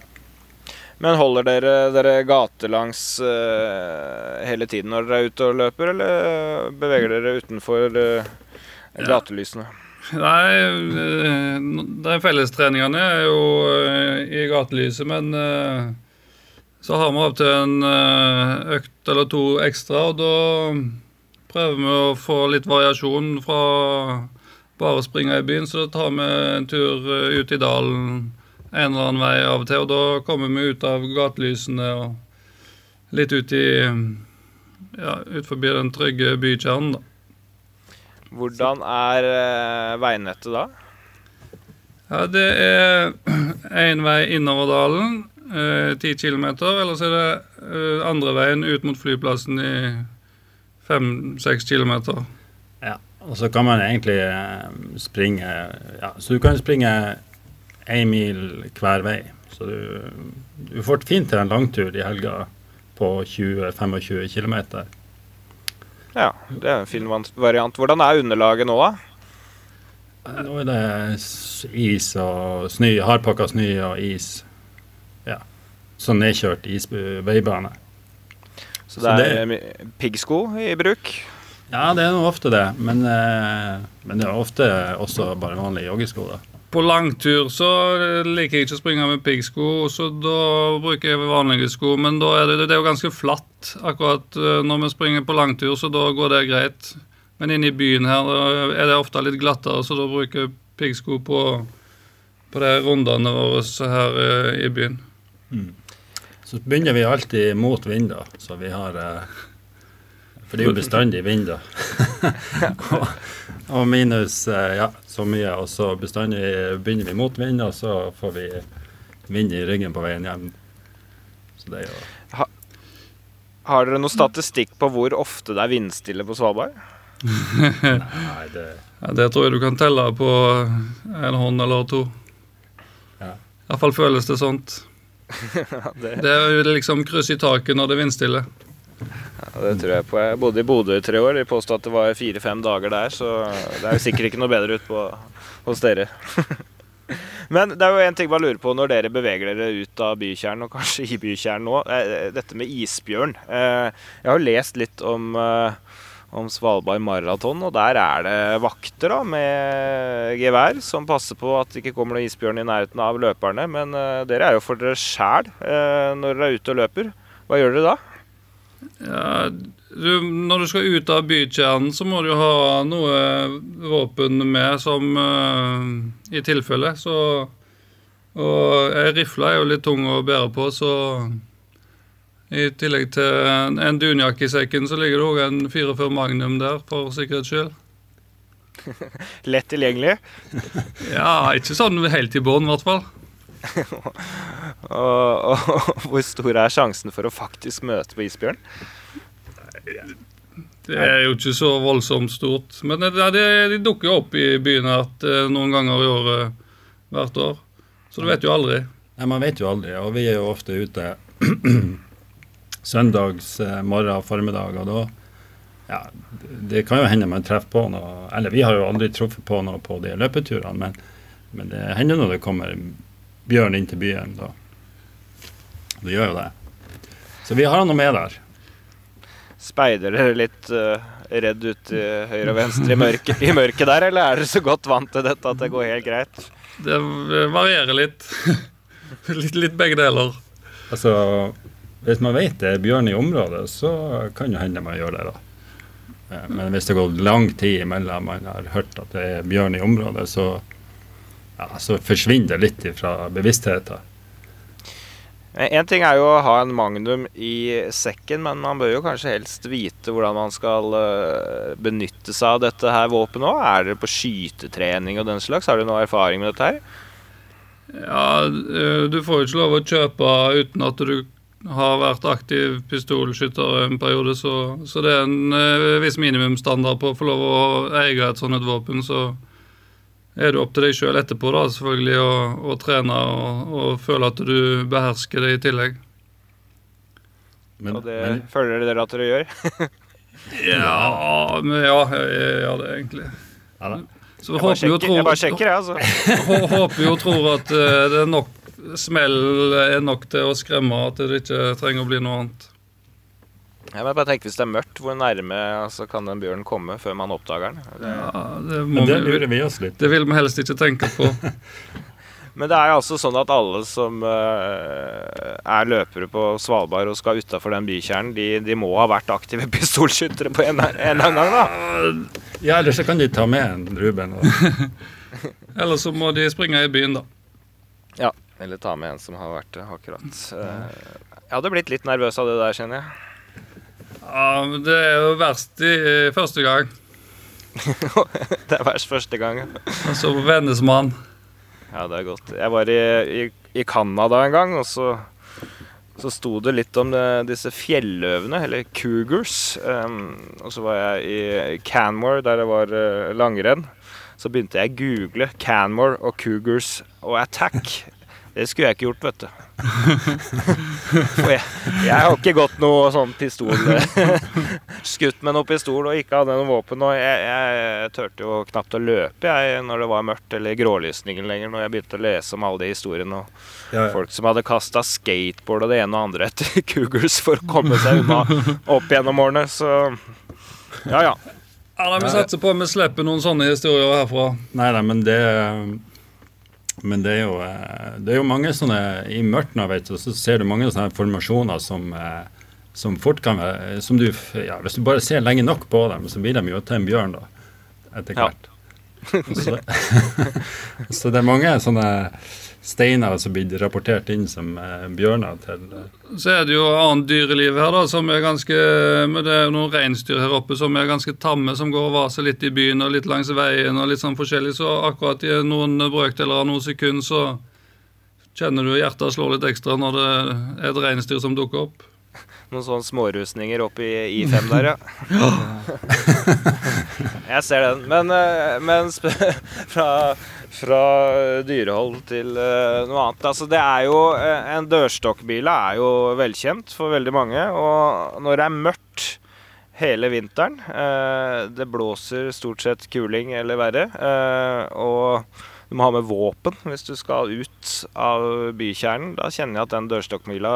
Men holder dere dere gatelangs uh, hele tiden når dere er ute og løper, eller beveger dere utenfor uh, gatelysene? Nei, eh, de fellestreningene er jo uh, i gatelyset, men eh, så har vi opptil til en eh, økt eller to ekstra, og da prøver vi å få litt variasjon fra bare å springe i byen, så da tar vi en tur eh, ut i dalen en eller annen vei av og til, og da kommer vi ut av gatelysene og litt ut i ja, ut forbi den trygge bykjernen, da. Hvordan er eh, veinettet da? Ja, det er én vei innover dalen, ti kilometer. Eller så er det eh, andre veien ut mot flyplassen i fem-seks kilometer. Ja, og så kan man egentlig eh, springe ja, Så du kan springe én mil hver vei. Så du, du får fint til en langtur i helga på 20-25 km. Ja, det er en fin variant. Hvordan er underlaget nå, da? Nå er det is og snø, hardpakka snø og is. Ja. Sånn nedkjørt isveibane. Så Så det er mi- piggsko i bruk? Ja, det er nå ofte det, men, eh, men det er ofte også bare vanlige joggesko. da. På langtur så liker jeg ikke å springe med piggsko, så da bruker jeg vanlige sko. Men da er det, det er jo ganske flatt akkurat eh, når vi springer på langtur, så da går det greit. Men inne i byen her er det ofte litt glattere, så da bruker jeg piggsko på, på de rundene våre her eh, i byen. Så begynner vi alltid mot vind, da. Så vi har eh, For det er jo bestandig vind, da. og, og minus eh, ja, så mye. Og så bestandig begynner vi mot vind, og så får vi vind i ryggen på veien hjem. Så det er jo Har dere noe statistikk på hvor ofte det er vindstille på Svalbard? Nei, det Ja, det tror jeg du kan telle på en hånd eller to. Ja. Iallfall føles det sånt. Det, Det er liksom kryss i taket når det er vindstille. ja, det tror jeg på. Jeg bodde i Bodø i tre år. De påstod at det var fire-fem dager der, så det er jo sikkert ikke noe bedre ut på, hos dere. Men det er jo en ting man lurer på når dere beveger dere ut av bykjernen, og kanskje i bykjernen nå. eh, Dette med isbjørn. Eh, Jeg har lest litt om, eh, om Svalbard maraton, og der er det vakter da, med gevær som passer på at det ikke kommer noen isbjørn i nærheten av løperne. Men uh, dere er jo for dere sjæl uh, når dere er ute og løper. Hva gjør dere da? Ja, du, når du skal ut av bykjernen, så må du ha noe våpen med som uh, i tilfelle. Så Og ei rifle er jo litt tung å bære på, så i tillegg til en, dunjakke i sekken, så ligger det òg en 44 Magnum der, for sikkerhets skyld. Lett tilgjengelig. Ja, ikke sånn helt i bånn, i hvert fall. Og, og hvor stor er sjansen for å faktisk møte på isbjørn? Det er jo ikke så voldsomt stort. Men det, det, de dukker jo opp i byen her eh, noen ganger i året hvert år. Så du vet jo aldri. Nei, Man vet jo aldri, og vi er jo ofte ute søndags eh, morgen formiddag, og da ja, Det kan jo hende man treffer på noe Eller vi har jo aldri truffet på noe på de løpeturene, men, men det hender når det kommer bjørn inn til byen. Da. Det gjør jo det. Så vi har noe med der. Speider dere litt uh, redd ut i høyre og venstre i mørket, i mørket der, eller er dere så godt vant til dette at det går helt greit? Det varierer litt. litt, litt begge deler. Altså, hvis man vet det er bjørn i området, så kan det hende man gjør det, da. Eh, men hvis det går lang tid imellom man har hørt at det er bjørn i området, så, ja, så forsvinner det litt fra bevisstheten. En ting er jo å ha en magnum i sekken, men man bør jo kanskje helst vite hvordan man skal eh, benytte seg av dette her våpenet òg. Er dere på skytetrening og den slags? Har du noe erfaring med dette her? Ja, eh, du får jo ikke lov å kjøpe uten at du har vært aktiv pistolskytter en periode, så, så det er en eh, viss minimumsstandard på å få lov å eie et sånt et våpen. Så er det opp til deg sjøl etterpå da, selvfølgelig å, å trene og, og, føle at du behersker det i tillegg. Men, og det men, føler dere at dere gjør? ja, men ja, jeg gjør det egentlig. Ja, så jeg, bare sjekker, tror, jeg bare sjekker, jeg, altså. håper jo og tror at uh, det er nok smell er nok til å skremme at det ikke trenger å bli noe annet. Jeg bare tenker Hvis det er mørkt, hvor nærme altså, kan den bjørnen komme før man oppdager den? Det, ja, det, det lurer vi oss litt Det vil vi helst ikke tenke på. Men det er jo altså sånn at alle som uh, er løpere på Svalbard og skal utafor den bykjernen, de, de, må ha vært aktive pistolskyttere på en eller annen gang, da? Ja, eller så kan de ta med en Ruben. eller så må de springe i byen, da. Ja. Eller ta med en som har vært det, akkurat. Eh, jeg hadde blitt litt nervøs av det der, kjenner jeg. Ja, men det er jo verst i første gang. det er verst første gang. ja. Og så vennes vennesmann. Ja, det er godt. Jeg var i, i, i Canada en gang, og så, så sto det litt om det, disse fjelløvene, eller cougars. Um, og så var jeg i Canmore, der det var uh, langrenn. Så begynte jeg å google Canmore og cougars og attack. Det skulle jeg ikke gjort, vet du. For jeg, jeg, har ikke gått noe sånn pistol Skutt med noe pistol og ikke hadde noe våpen. Og jeg, jeg turte jo knapt å løpe jeg når det var mørkt eller grålysningen lenger, når jeg begynte å lese om alle de historiene og ja, ja. folk som hadde kasta skateboard og det ene og andre etter Cougars for å komme seg unna opp gjennom årene. Så ja, ja. Ja, da, Vi satser på at vi slipper noen sånne historier herfra. Nei, nei, men det men det er, jo, eh, det er jo mange sånne I mørket vet du, så ser du mange sånne formasjoner som, eh, som fort kan være som du, ja, Hvis du bare ser lenge nok på dem, så blir de jo til en bjørn da, etter hvert. Ja. så, så det er mange sånne steiner som blir rapportert inn som eh, bjørner til eh. Så er det jo annet dyreliv her, da, som er ganske men Det er jo noen reinsdyr her oppe som er ganske tamme, som går og vaser litt i byen og litt langs veien og litt sånn forskjellig. Så akkurat i noen brøkdeler av noen sekunder så kjenner du hjertet slår litt ekstra når det er et reinsdyr som dukker opp. Noen sånne smårusninger oppi I5 der, ja. Jeg ser den. Men, eh, men fra fra dyrehold til uh, noe annet. Altså, det er jo, uh, en dørstokkbile er jo velkjent for veldig mange. Og når det er mørkt hele vinteren, det blåser stort sett kuling eller verre, og du må ha med våpen hvis du skal ut av bykjernen, da kjenner jeg at den dørstokkmila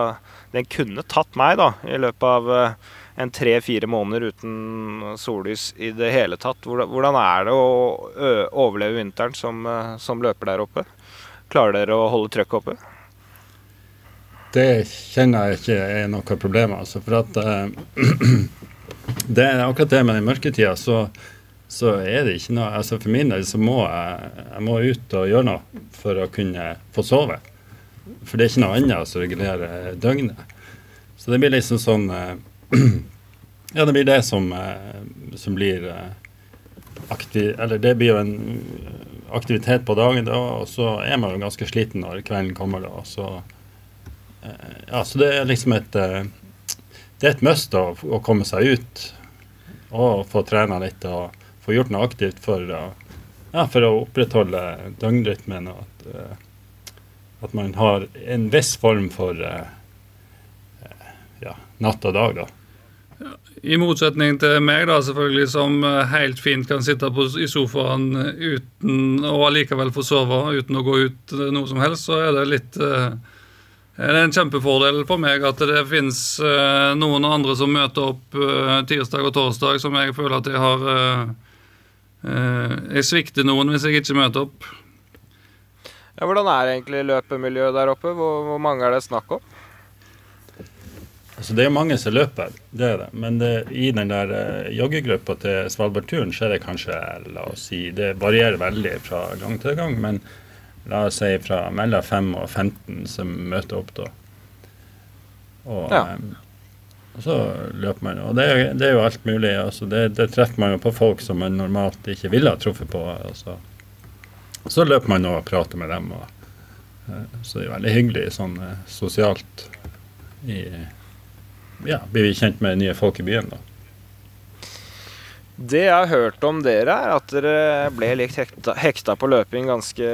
den kunne tatt meg da, i løpet av en tre-fire måneder uten sollys i det hele tatt. Hvordan er det å overleve vinteren som, som løper der oppe? Klarer dere å holde trøkket oppe? Det kjenner jeg ikke er noe problem. Altså, for at uh, det er akkurat det med den mørketida, så, så er det ikke noe altså For min del så må jeg, jeg må ut og gjøre noe for å kunne få sove. For det er ikke noe annet som regulerer døgnet. Så det blir liksom sånn uh, ja, det blir det som, eh, som blir eh, aktiv, Eller det blir jo en aktivitet på dagen, da, og så er man jo ganske sliten når kvelden kommer. da, så, eh, ja, så det er liksom et Det er et must da, å komme seg ut og få trena litt og få gjort noe aktivt for ja, for å opprettholde døgnrytmen. og at at man har en viss form for eh, eh, ja, natt og dag, da. I motsetning til meg, da, selvfølgelig, som eh, helt fint kan sitte på, i sofaen uten og allikevel få sove uten å gå ut eh, noe som helst, så er det litt eh, det er en kjempefordel for meg at det finnes eh, noen andre som møter opp eh, tirsdag og torsdag, som jeg føler at jeg har eh, eh, Jeg svikter noen hvis jeg ikke møter opp. Ja, hvordan er egentlig løpemiljøet der oppe? Hvor, hvor mange er det snakk om? Altså, det er mange som løper, det er det. Men det, i den der uh, joggegruppa til Svalbardturen så er det kanskje, la oss si, det varierer veldig fra gang til gang. Men la oss si fra mellom 5 og 15 som møter opp da. Og, Ja. um, og så løper man. Og det, det er jo alt mulig. Altså, det, det treffer man jo på folk som man normalt ikke ville ha truffet på. Altså. Så løper man og prater med dem. Og, uh, så det er veldig hyggelig sånn uh, sosialt. I, ja, blir vi kjent med nye folk i byen, da. Det jeg har hørt om dere, er at dere ble likt hekta, hekta på løping ganske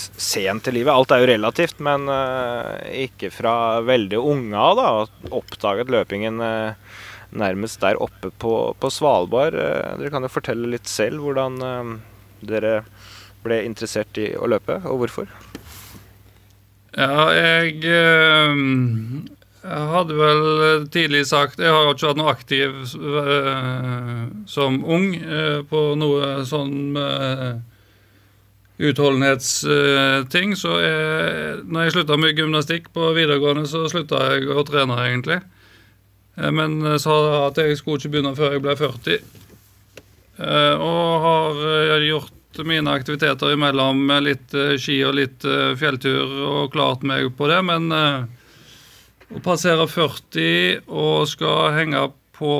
sent i livet. Alt er jo relativt, men eh, ikke fra veldig unge av, da. Oppdaget løpingen eh, nærmest der oppe på, på Svalbard. Eh, dere kan jo fortelle litt selv hvordan dere ble interessert i å løpe, og hvorfor. Ja, jeg jeg hadde vel tidlig sagt Jeg har ikke vært noe aktiv eh, som ung eh, på noe sånn uh, utholdenhetsting. så jeg, når jeg slutta med gymnastikk på videregående, så slutta jeg å trene, egentlig. Eh, men eh, sa at jeg skulle ikke begynne før jeg ble 40. Eh, og har eh, gjort mine aktiviteter imellom med litt eh, ski og litt eh, fjelltur og klart meg på det, men eh, å passere 40 og skal henge på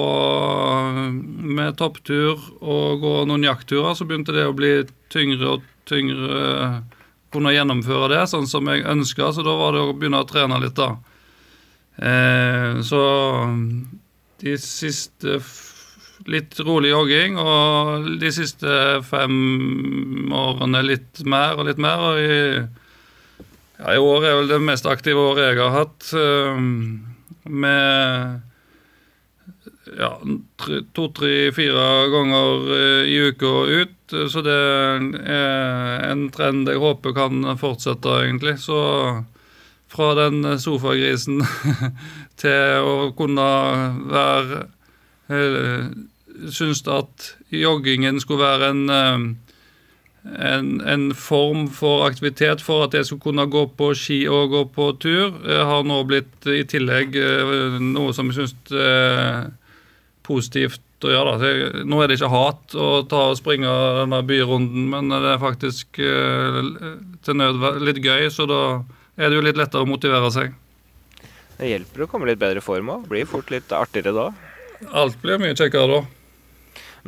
med topptur og gå noen jaktturer, så begynte det å bli tyngre og tyngre eh, kunne gjennomføre det sånn som jeg ønska, så da var det å begynne å trene litt, da. Eh, så de siste litt rolig jogging, og de siste fem årene litt mer og litt mer. Og i, ja, i år er vel det mest aktive året jeg har hatt, eh, med ja, to, tre, fire ganger eh, i uka ut. Så det er en trend jeg håper kan fortsette, egentlig. Så fra den sofagrisen til å kunne være synes Syns at joggingen skulle være en, eh, en, en form for aktivitet for at jeg skulle kunne gå på ski og gå på tur. Har nå blitt i tillegg eh, noe som jeg syns er positivt å gjøre. Da. Jeg- Nå er det ikke hat å ta og springe denne byrunden, men det er faktisk eh, til nød litt gøy, så da er det jo litt lettere å motivere seg. Det hjelper å komme litt bedre i form òg. Blir fort litt artigere da. Alt blir mye kjekkere da.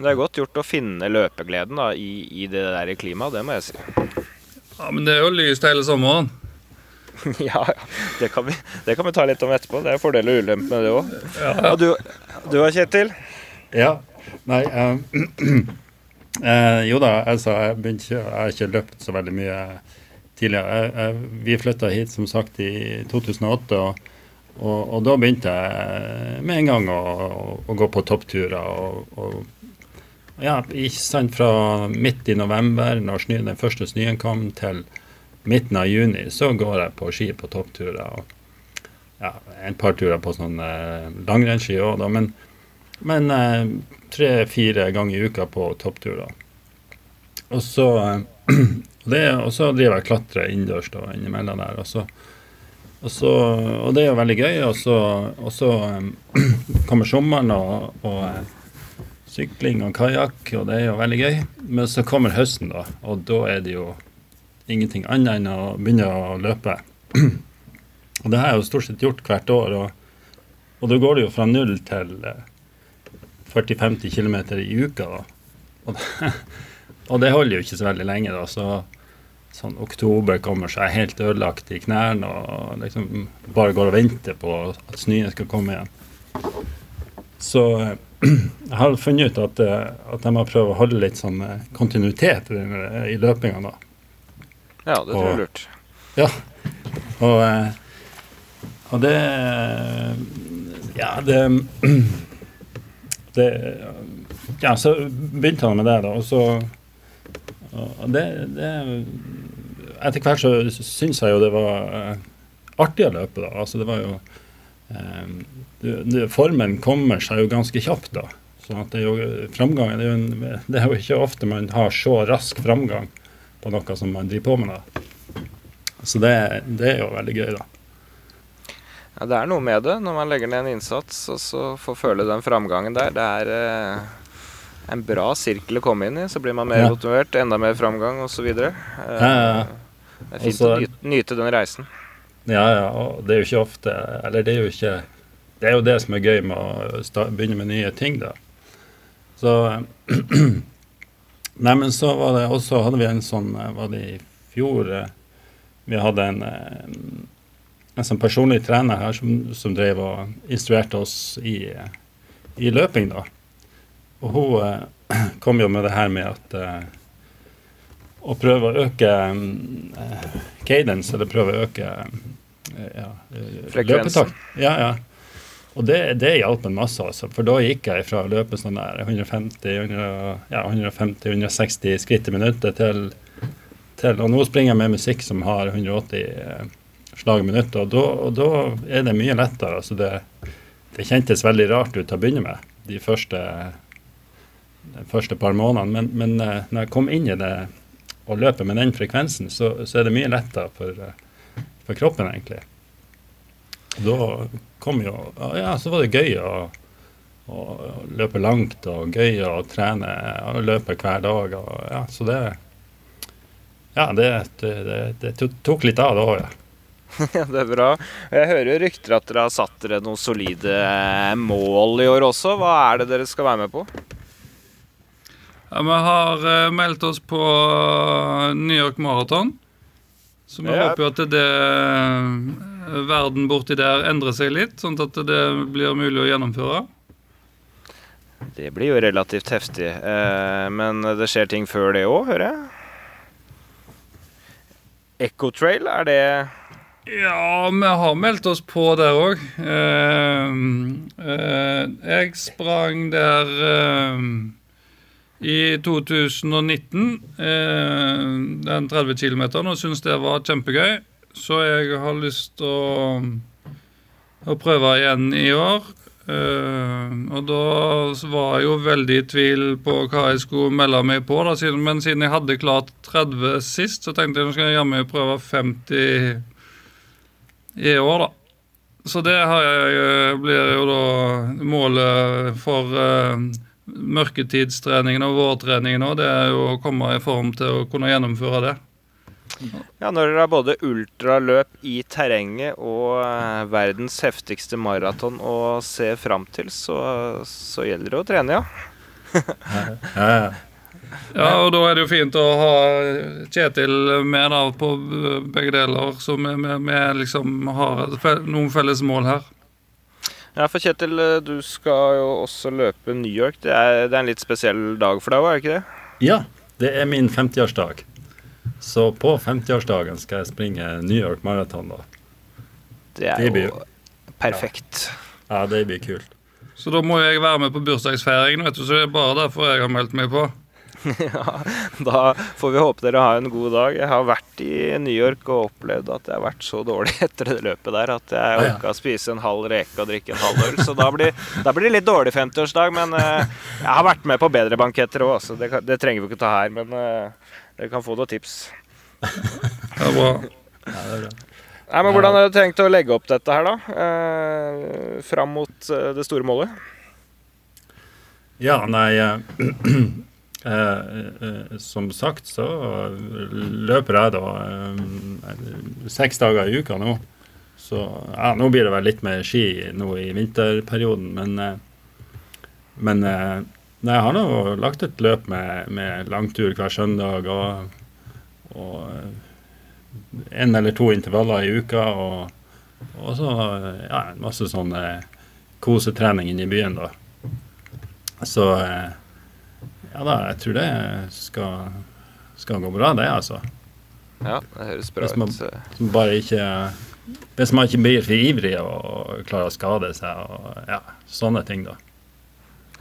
Men det er godt gjort å finne løpegleden da, i, i det der klimaet, det må jeg si. Ja, Men det er jo lyst hele sommeren. ja, ja. Det kan, vi, det kan vi ta litt om etterpå. Det er fordel og ulempe med det òg. Ja, du, du da, Kjetil? Ja. Nei eh, eh, Jo da, altså, jeg, begynte jeg har ikke løpt så veldig mye tidligere. Jeg, jeg, vi flytta hit som sagt i 2008, og, og, og da begynte jeg med en gang å, å, å gå på toppturer. Og, og ja, ikke sant, fra midt i november, når snø, den første snøen kom, til midten av juni, så går jeg på ski på toppturer. og ja, en par turer på sånn eh, langrennsski òg, da. Men, men eh, tre-fire ganger i uka på toppturer. Og så, eh, det, og så driver jeg og klatrer innendørs da, innimellom der. Og, så, og, så, og det er jo veldig gøy. Og så, og så kommer sommeren og, og sykling og kajakk, og det er jo veldig gøy. Men så kommer høsten, da, og da er det jo ingenting annet enn å begynne å løpe. Og det har jeg jo stort sett gjort hvert år. Og, og da går det jo fra null til eh, 40-50 km i uka. da. Og det, og det holder jo ikke så veldig lenge. da, så sånn oktober kommer, så er helt ødelagt i knærne og liksom bare går og venter på at snøen skal komme igjen. Så eh, jeg har funnet ut at, eh, at jeg må prøve å holde litt sånn eh, kontinuitet i, den- i løpinga. da. Ja, det tror jeg er lurt. Ja, Og, eh, og det Ja, det det Ja, så begynte han med det, da. Og så og det, det Etter hvert så syns jeg jo det var eh, artig å løpe, da. Altså det var jo eh, Formen kommer seg jo ganske kjapt, da. Sånn at det er jo framgang det er jo, en, det er jo ikke ofte man har så rask framgang på noe som man driver på med. da. Så det, det er jo veldig gøy, da. Ja, det er noe med det når man legger ned en innsats og så får føle den framgangen der. Det er eh, en bra sirkel å komme inn i. Så blir man mer Ja. motivert, enda mer framgang osv. Eh, Ja, ja, ja. det er fint Også- å nyte, nyte den reisen. Ja, ja, det er jo ikke ofte Eller det er jo ikke Det er jo det som er gøy med å start, begynne med nye ting, da. Så Nei, men så var det også Hadde vi en sånn Var det i fjor Vi hadde en en sånn personlig trener her som, som drev og instruerte oss i, i løping, da. Og hun eh, kom jo med det her med at eh, å prøve å øke eh, cadence, eller prøve å øke ja, eh, løpetakt. Ja, ja. Og det, det hjalp en masse, altså. For da gikk jeg fra å løpe sånn der 150 100, ja, 150-160 skritt i minuttet til, til Og nå springer jeg med musikk som har 180 eh, slag i minuttet, og da, og da er det mye lettere. Altså det, det kjentes veldig rart ut til å begynne med, de første, de første par månedene. Men, men eh, når jeg kom inn i det og løper med den frekvensen, så, så er det mye lettere for, for kroppen, egentlig. Da kom jo Ja, så var det gøy å, å løpe langt og gøy å trene og løpe hver dag. Og, ja, så det Ja, det, det, det, det tok- litt av da òg, ja. Ja, det er bra. Jeg hører jo rykter at dere har satt dere noen solide eh, mål i år også. Hva er det dere skal være med på? Ja, vi har eh, meldt oss på eh, New York Marathon. Så vi Ja. håper jo at det verden borti der endrer seg litt, sånn at det blir mulig å gjennomføre. Det blir jo relativt heftig. Eh, men det skjer ting før det òg, hører jeg? Ecotrail, er det Ja, vi har meldt oss på der òg. jeg sprang der eh, i 2019, eh, den 30 km, og syntes det var kjempegøy. Så jeg har lyst til å, å prøve igjen i år. Uh, og da var jeg jo veldig i tvil på hva jeg skulle melde meg på. Da, men siden jeg hadde klart 30 sist, så tenkte jeg nå skal jeg jammen prøve 50 i år, da. Så det jeg, eh, blir jo da målet for uh, mørketidstreningen og vårtreningen òg. Det er jo å komme i form til å kunne gjennomføre det. Ja, når dere har både ultraløp i terrenget og eh, verdens heftigste maraton å se fram til, så, så gjelder det å trene, ja. Ja, ja. Ja, og da er det jo fint å ha Kjetil med da på begge deler, så vi, vi, vi liksom har noen felles mål her. Ja, for Kjetil, eh, du skal jo også løpe New York. Det er, det er en litt spesiell dag for deg òg, er det ikke det? Ja, det er min 50-årsdag. Så på 50-årsdagen skal jeg springe New York Marathon, da. Det er Det blir jo perfekt. Ja, det blir kult. Så da må jeg være med på bursdagsfeiringen, vet du, så det er bare derfor jeg har meldt meg på. Ja, da får vi håpe dere har en god dag. Jeg har vært i New York og opplevd at jeg har vært så dårlig etter det løpet der at jeg ja. orka å spise en halv reke og drikke en halv øl. Så da blir, da blir det litt dårlig 50-årsdag. Men eh, jeg har vært med på bedre banketter òg, så det, det trenger vi ikke ta her. Men eh, dere kan få noen tips. Det er bra. Ja, det er bra. Nei, men Hvordan har du tenkt å legge opp dette her, da? Eh, fram mot eh, det store målet? Ja, nei eh, eh, eh, Som sagt så løper jeg da eh, seks dager i uka nå. Så ja, nå blir det vel litt mer ski nå i vinterperioden, men eh, Men eh, nei, jeg har lagt et løp med, med langtur hver søndag og, og eh, en eller to intervaller i uka. Og, og så ja, masse sånn kosetrening inne i byen, da. Så eh, ja da, jeg tror det skal, skal gå bra, det, altså. Ja, det høres bra Hvis man- ut. Som bare ikke hvis man ikke blir for ivrig og klarer å skade seg og ja, sånne ting, da.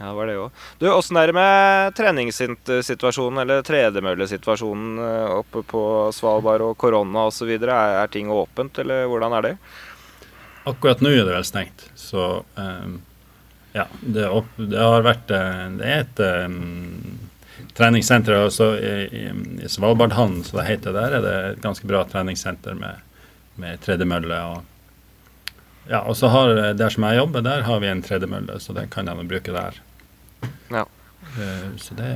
Ja, det var det òg. Du, åssen er det med treningssituasjonen eller tredemøllesituasjonen eh, oppe på Svalbard og korona osv.? Er, er ting åpent, eller hvordan er det? Akkurat nå er det vel stengt, så um, ja. Det, opp, det, har vært eh, Det er et um, treningssenter også i, i, i Svalbardhallen, så det heter. Der er det et ganske bra treningssenter med, med tredemølle. Og, ja, og så har der som jeg jobber, der har vi en tredemølle, så den kan jeg bruke der. Ja. Uh, så det,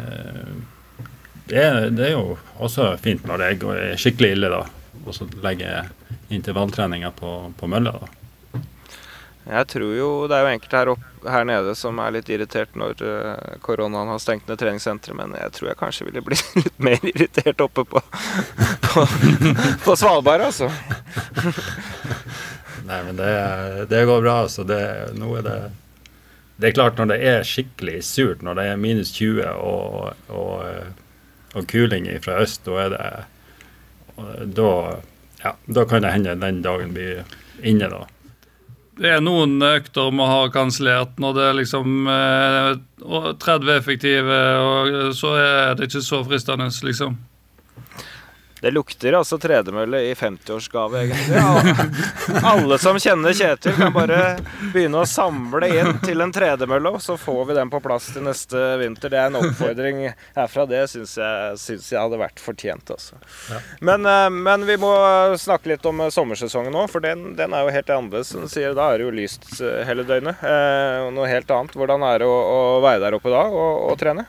det, er, det, er, jo også fint når det er skikkelig ille, da. Og så legge intervalltreninga på, på mølla. da. Jeg tror jo det er jo enkelte her, opp, her nede som er litt irritert når uh, koronaen har stengt ned treningssenteret, men jeg tror jeg kanskje ville blitt litt mer irritert oppe på, på, på Svalbard, altså. Nei, men det, det går bra, altså. Det, nå er det det er klart, når det er skikkelig surt, når det er minus 20 og, og, og kuling fra øst, da er det da, ja, da kan det hende den dagen blir inne, da. Det er noen økter vi har kansellert når det er liksom eh, 30 effektive, og så er det ikke så fristende, liksom. Det lukter altså tredemølle i 50-årsgave, egentlig. Ja, alle som kjenner Kjetil, kan bare begynne å samle inn til en tredemølle, og så får vi den på plass til neste vinter. Det er en oppfordring herfra. Det syns jeg, synes jeg hadde vært fortjent. Altså. Ja. Men, eh, men, vi må snakke litt om eh, sommersesongen nå, for den, den er jo helt annerledes. Som sier, da er det jo lyst eh, hele døgnet. Eh, noe helt annet. Hvordan er det å, å være der oppe da og, og trene?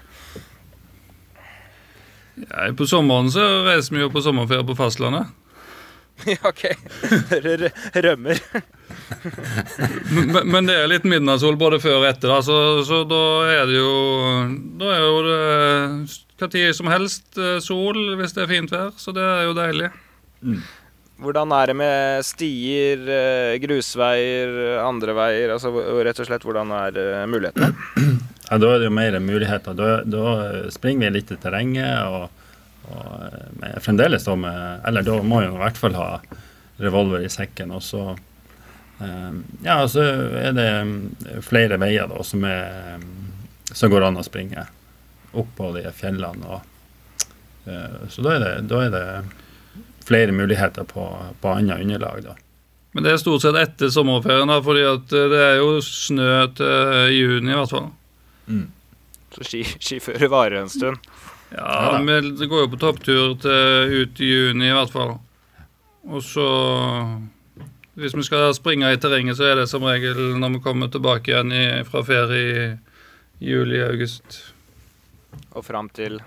Ja, på sommeren så reiser vi jo på sommerferie på fastlandet. Ja, OK. Dere rømmer. men, men, det er litt midnattssol både før og etter, da, så, så, da er det jo Da er jo det hva tid som helst eh, sol hvis det er fint vær, så det er jo deilig. Mm. Hvordan er det med stier, eh, grusveier, andre veier? Altså rett og slett, hvordan er eh, mulighetene? Ja, Da er det jo mer muligheter. Da, da springer vi litt i terrenget. og, og med, fremdeles da med Eller da må jo i hvert fall ha revolver i sekken. Og så ja, så er det flere veier da som, er, som går an å springe opp på de fjellene. Og, så da er, det, da er, det, flere muligheter på, på annet underlag. da. Men det er stort sett etter sommerferien, da, fordi det er jo snø til juni i hvert fall. Mm. Så ski, skifører varer en stund? Ja, men det går jo på topptur til ut i juni i hvert fall. Og så Hvis vi skal springe i terrenget, så er det som regel når vi kommer tilbake igjen i, fra ferie i juli-august. Og fram til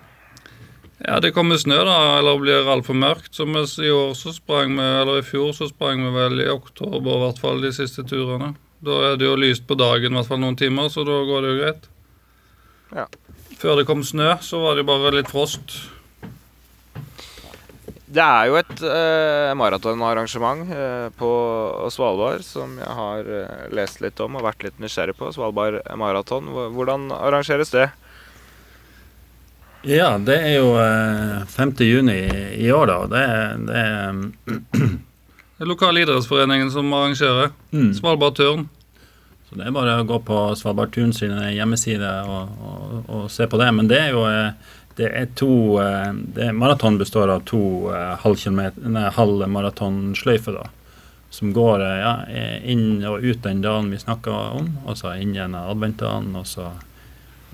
Ja, det kommer snø, da, eller blir altfor mørkt. Så i år så sprang vi, eller i fjor så sprang vi vel i oktober, i hvert fall de siste turene. Da er det jo lyst på dagen, i hvert fall noen timer, så da går det jo greit. Ja. Før det kom snø, så var det bare litt frost. Det er jo et eh, maratonarrangement eh, på Svalbard som jeg har eh, lest litt om og vært litt nysgjerrig på. Svalbard maraton. Hvordan arrangeres det? Ja, det er jo eh, 5. juni i år, da. Det, det er Det er lokale idrettsforeningen som arrangerer. Mm. Svalbard Turn. Så det er bare å gå på Svalbard Tun sine hjemmesider og, og, og, se på det. Men det er jo eh, det er to eh, det Maraton består av to eh, halv maratonsløyfer, da. Som går ja, inn og ut den dalen vi snakka om, og så inn igjen adventdalen, og så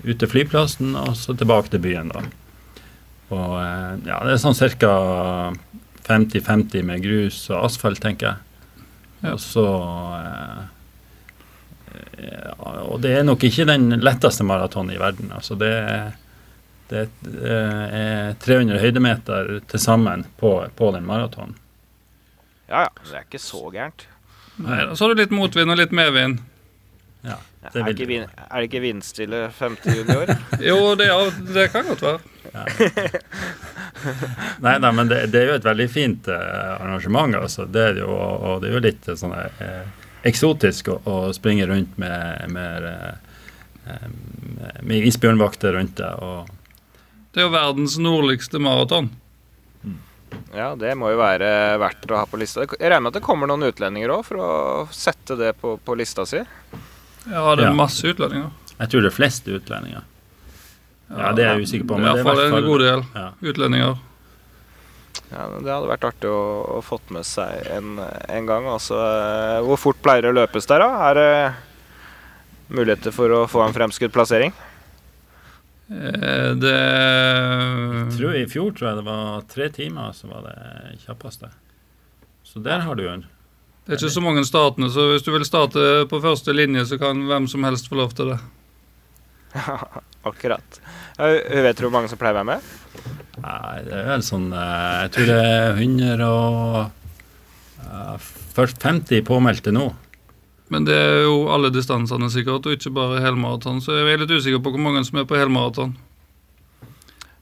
ut til flyplassen, og så tilbake til byen, da. Og ja, det er sånn ca. 50-50 med grus og asfalt, tenker jeg. Og så eh, og det er nok ikke den letteste maratonen i verden. Altså det, det, er 300 høydemeter til sammen på, på den maratonen. Ja ja, det er ikke så gærent. Nei, Så har du litt motvind og litt medvind. Ja, det er, ikke, er, det ikke vindstille 5. junior? jo, det, ja, det, kan godt være. Ja. nei, nei, men det, det, er jo et veldig fint uh, arrangement. Altså. Det er jo, og det er jo litt sånn eksotisk å, å springe rundt med, med, med, med isbjørnvakter rundt deg. det er jo verdens nordligste maraton. Mm. Ja, det må jo være verdt å ha på lista. Jeg regner med at det kommer noen utlendinger òg, for å sette det på, på lista si. Ja, det er Ja. masse utlendinger. Jeg tror det er flest utlendinger. Ja, det er jeg usikker på. Men det er i hvert fall en god del ja. utlendinger. Ja, Det hadde vært artig å, å fått med seg en, en gang. Altså, eh, hvor fort pleier det å løpes der, da? Er det muligheter for å få en fremskutt plassering? Eh, Det Jeg tror I fjor tror jeg det var tre timer, så var det kjappeste. Så der har du en Det er ikke så mange startende, så hvis du vil starte på første linje, så kan hvem som helst få lov til det. Akkurat. Hun vet du hvor mange som pleier å være med? Nei, det er vel sånn eh, Jeg tror det er 100 og eh, først 50 påmeldte nå. Men det er jo alle distansene sikkert, og ikke bare helmaraton. Så jeg er litt usikker på hvor mange som er på helmaraton.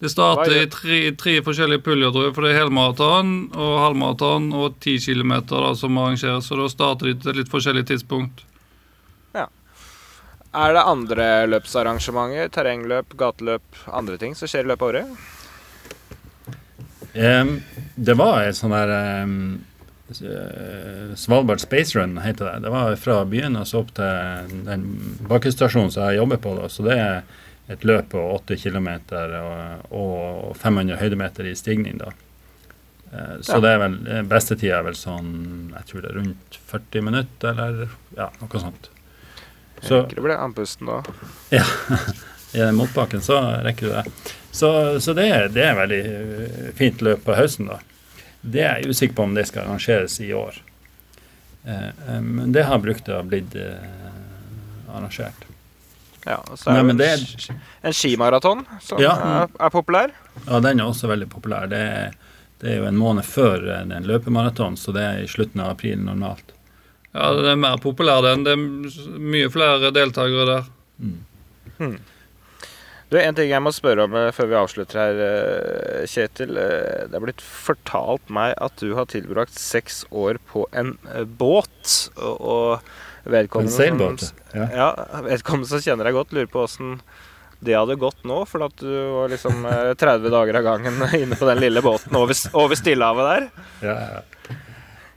Det starter i tre, tre forskjellige puljer, tror jeg. For det er helmaraton og halvmaraton og 10 km da, som arrangeres. Så da starter de til litt forskjellig tidspunkt. Ja. Er det andre løpsarrangementer, terrengløp, gateløp, andre ting som skjer i løpet av året? Em, det var et sånn der um, eh, Svalbard Space Run heter det. Det var fra byen og så opp til den bakkestasjonen som jeg jobber på. Da. Så det er et løp på 8 km og, og 500 høydemeter i stigning. da. Eh, Så Ja. det er vel bestetida beste tida er vel sånn Jeg tror det er rundt 40 minutter, eller ja, noe sånt. Så rekker det blir andpusten da. Ja. i motbakken så rekker du det. Så, så det, er- det er veldig eh, fint løp på høsten, da. Det er jeg usikker på om det skal arrangeres i år. Eh, eh, men det har brukt å ha blitt eh, arrangert. Ja, og så er Nei, det men en, det er- en skimaraton som Ja. er, er populær. Ja, den er også veldig populær. Det er, det er jo en måned før den løpemaraton, så det er i slutten av april normalt. Ja, den er mer populær den. Det er mye flere deltakere der. Du, En ting jeg må spørre om eh, før vi avslutter her, eh, Kjetil. Eh, Det er blitt fortalt meg at du har tilbrakt seks år på en båt. Og, vedkommende En seilbåt, ja. ja, vedkommende som kjenner deg godt, lurer på åssen det hadde gått nå. For at du var liksom eh, 30 dager av gangen inne på den lille båten over, over Stillehavet der. Ja, ja.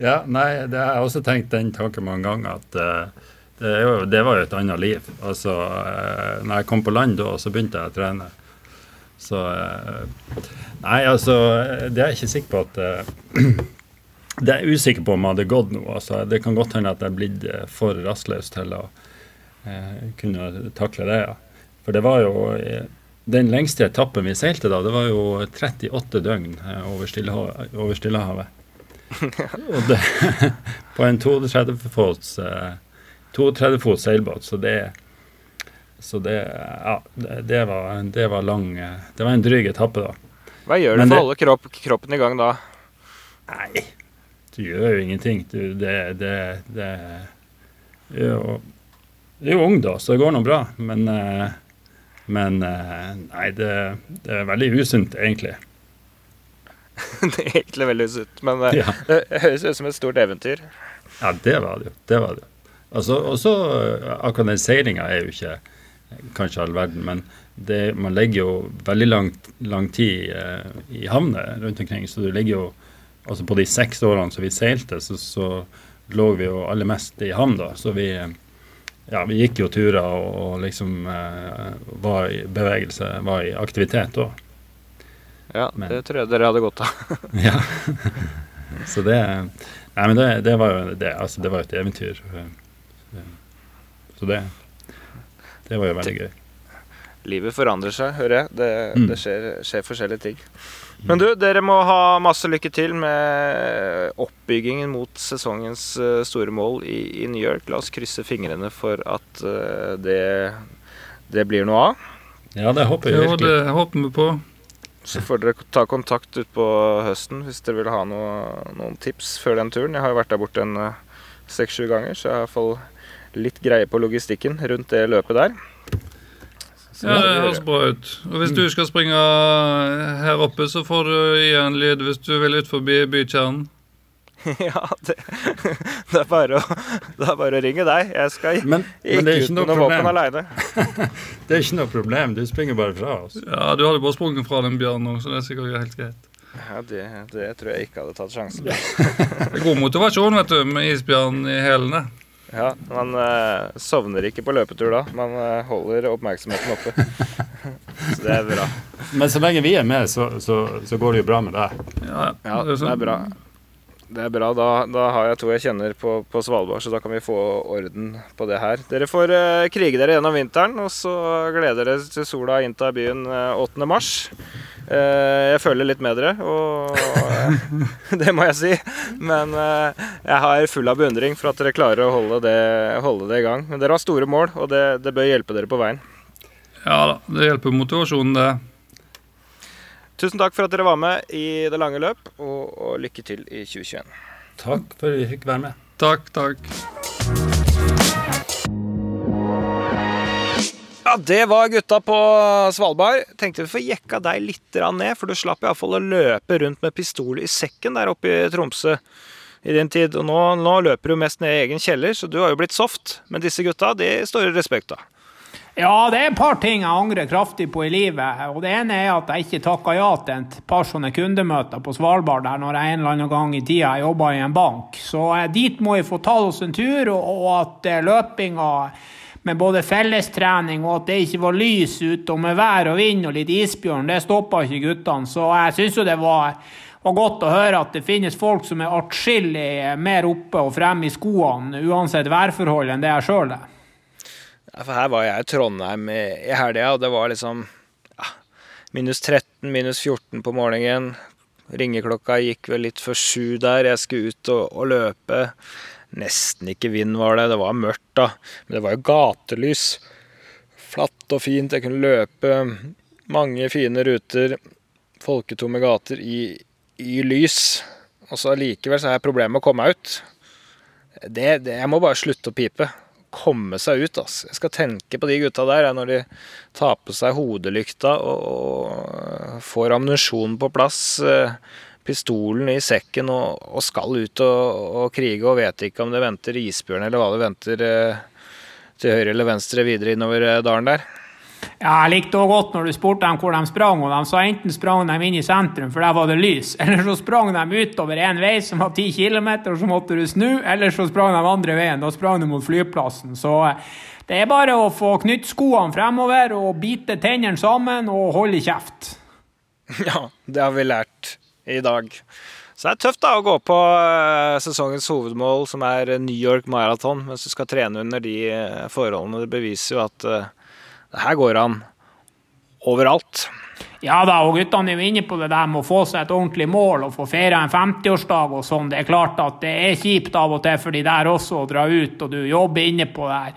ja, nei, det har jeg også tenkt den tanken mange ganger at eh, det, jo, det var jo et annet liv. Altså, uh, når jeg kom på land da, så begynte jeg å trene. Så eh, Nei, altså, det er jeg ikke sikker på at eh, Det er jeg usikker på om jeg hadde gått nå. Altså, det kan godt hende at jeg er blitt eh, for rastløs til å eh, kunne takle det. Ja. For det var jo eh, den lengste etappen vi seilte da, det var jo 38 døgn eh, over Stillehavet. Over Stillehavet. Og det, på en 32 fots, eh, 32 fots seilbåt, så det så det, ja, det, var, det var lang Det var en dryg etappe, da. Hva gjør du for å holde kropp, kroppen i gang da? Nei, du gjør jo ingenting. Du, det, det, det, du er jo er jo ung, da, så det går nå bra. Men, eh, men eh, nei, det, det er veldig usunt, egentlig. det er egentlig veldig usunt, men eh, Ja. det høres ut som et stort eventyr. Ja, det var det jo. Det var det. Altså, og så eh, seilinga er jo ikke eh, kanskje all verden, men det, man legger jo veldig lang, lang tid eh, i havner rundt omkring. Så du ligger jo Altså på de seks årene som vi seilte, så, så lå vi jo aller mest i havn, da. Så vi eh, ja, vi gikk jo turer og, og liksom eh, var i bevegelse, var i aktivitet òg. Ja, Men- det tror jeg dere hadde godt av. Ja. Så det Nei, men det, det var jo det, altså, det var jo et eventyr. Så det Det var jo veldig gøy. Livet forandrer seg, hører jeg. Det, Mm. det skjer, skjer forskjellige ting. Men du, dere må ha masse lykke til med oppbyggingen mot sesongens eh, store mål i, i New York. La oss krysse fingrene for at eh, det, det blir noe av. Ja, det håper jeg Jo, virkelig. det håper vi på. Så får dere ta kontakt utpå høsten hvis dere vil ha noe, noen tips før den turen. Jeg har jo vært der borte en eh, seks-sju ganger, så jeg har i hvert fall litt greie på logistikken rundt det løpet der. Så Ja, det høres bra ut. Og hvis du skal springe her oppe, så får du gi en lyd hvis du vil ut forbi bykjernen. ja, det, det, er bare å, det er bare å ringe deg. Jeg skal Men, ikke men det er ut ikke med noe våpen problem. aleine. Det er ikke noe problem. Du springer bare fra oss. Ja, du hadde bare sprunget fra den bjørnen nå, så det er sikkert helt greit. Ja, det, det tror jeg ikke hadde tatt sjansen på. Det god motivasjon, vet du, med isbjørn i hælene. Ja, man uh, sovner ikke på løpetur da. Man uh, holder oppmerksomheten oppe. Så det er bra. Men så lenge vi er med, så, så, så går det jo bra med deg. Ja, Ja, det er bra. Det er bra. Da, da har jeg to jeg kjenner på, på Svalbard, så da kan vi få orden på det her. Dere får uh, krige dere gjennom vinteren, og så gleder dere til sola inntar byen eh, 8. mars. Eh, jeg følger litt med dere, og eh, det må jeg si. Men eh, jeg har full av beundring for at dere klarer å holde det, holde det i gang. Men dere har store mål, og det, det bør hjelpe dere på veien. Ja da, det hjelper motivasjonen, det. Tusen takk for at dere var med i det lange løp, og, og lykke til i 2021. Takk for at vi fikk være med. Takk, takk. Ja, det var gutta på Svalbard. Tenkte vi får jekka deg litt ned, for du slapp iallfall å løpe rundt med pistol i sekken der oppe i Tromsø i din tid. Og nå, nå løper du mest ned i egen kjeller, så du har jo blitt soft. Men disse gutta, de står i respekt av. Ja, det er et par ting jeg angrer kraftig på i livet. Og Det ene er at jeg ikke takka ja til et par sånne kundemøter på Svalbard der når jeg en eller annen gang i tida jobba i en bank. Så eh, dit må vi få ta oss en tur, og, at eh, løpinga med både fellestrening og at det ikke var lys ute, og med vær og vind og litt isbjørn, det stoppa ikke guttene. Så jeg syns jo det var var godt å høre at det finnes folk som er atskillig mer oppe og fremme i skoene uansett værforhold enn det jeg sjøl er. Ja, for her var jeg i Trondheim i, i helga, og det var liksom ja, minus 13, minus 14 på morgenen. Ringeklokka gikk vel litt for sju der. Jeg skulle ut og, og løpe. Nesten ikke vind var det. Det var mørkt, da. Men det var jo gatelys. Flatt og fint. Jeg kunne løpe mange fine ruter. Folketomme gater i, i lys. Og så allikevel så problemer med å komme ut. Det, det, jeg må bare slutte å pipe. Komme seg ut, altså. Jeg skal tenke på de gutta der når de tar på seg hodelykta og, og får ammunisjonen på plass. Pistolen i sekken og, og skal ut og, og krige og vet ikke om det venter isbjørn eller hva det venter eh, til høyre eller venstre videre innover eh, dalen der. Ja, jeg likte også godt når du spurte dem hvor de sprang, og de sa enten sprang de inn i sentrum, for der var det lys, eller så sprang de utover en vei som var 10 km, og så måtte du snu, eller så sprang de andre veien, da sprang du mot flyplassen. Så eh, det er bare å få knytt skoene fremover og bite tennene sammen og holde kjeft. Ja, det har vi lært i dag. Så det er tøft da å gå på eh, sesongens hovedmål, som er New York Marathon, mens du skal trene under de eh, forholdene. Det beviser jo at eh, det her går an overalt. Ja da, og guttene er jo inne på det der med å få seg et ordentlig mål og få feire en 50-årsdag og sånn. Det er klart at det er kjipt av og til for de der også å dra ut, og du jobber inne på der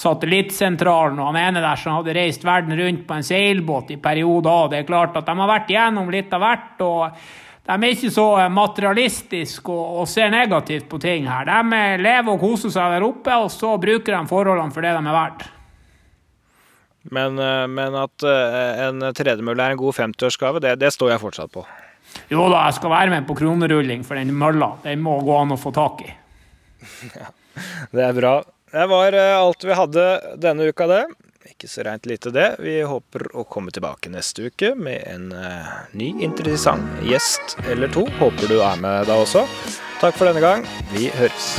satellittsentralen, og han ene der som hadde reist verden rundt på en seilbåt i perioder. Det er klart at de har vært igjennom litt av hvert. og de er ikke så materialistiske og, og ser negativt på ting her. De eh, lever og koser seg der oppe, og så bruker de forholdene for det de er verdt. Men, eh, men at eh, en tredemølle er en god 50-årsgave, det, det står jeg fortsatt på. Jo da, jeg skal være med på kronerulling for den mølla. Den må gå an å få tak i. Det er bra. Det var eh, alt vi hadde denne uka, det. Ikke så reint lite, det. Vi håper å komme tilbake neste uke med en uh, ny interessant gjest eller to. Håper du er med da også. Takk for denne gang. Vi høres.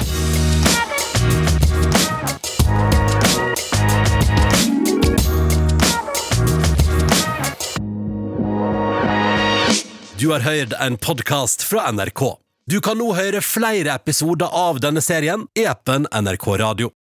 Du har hørt en podkast fra NRK. Du kan nå høre flere episoder av denne serien i appen NRK Radio.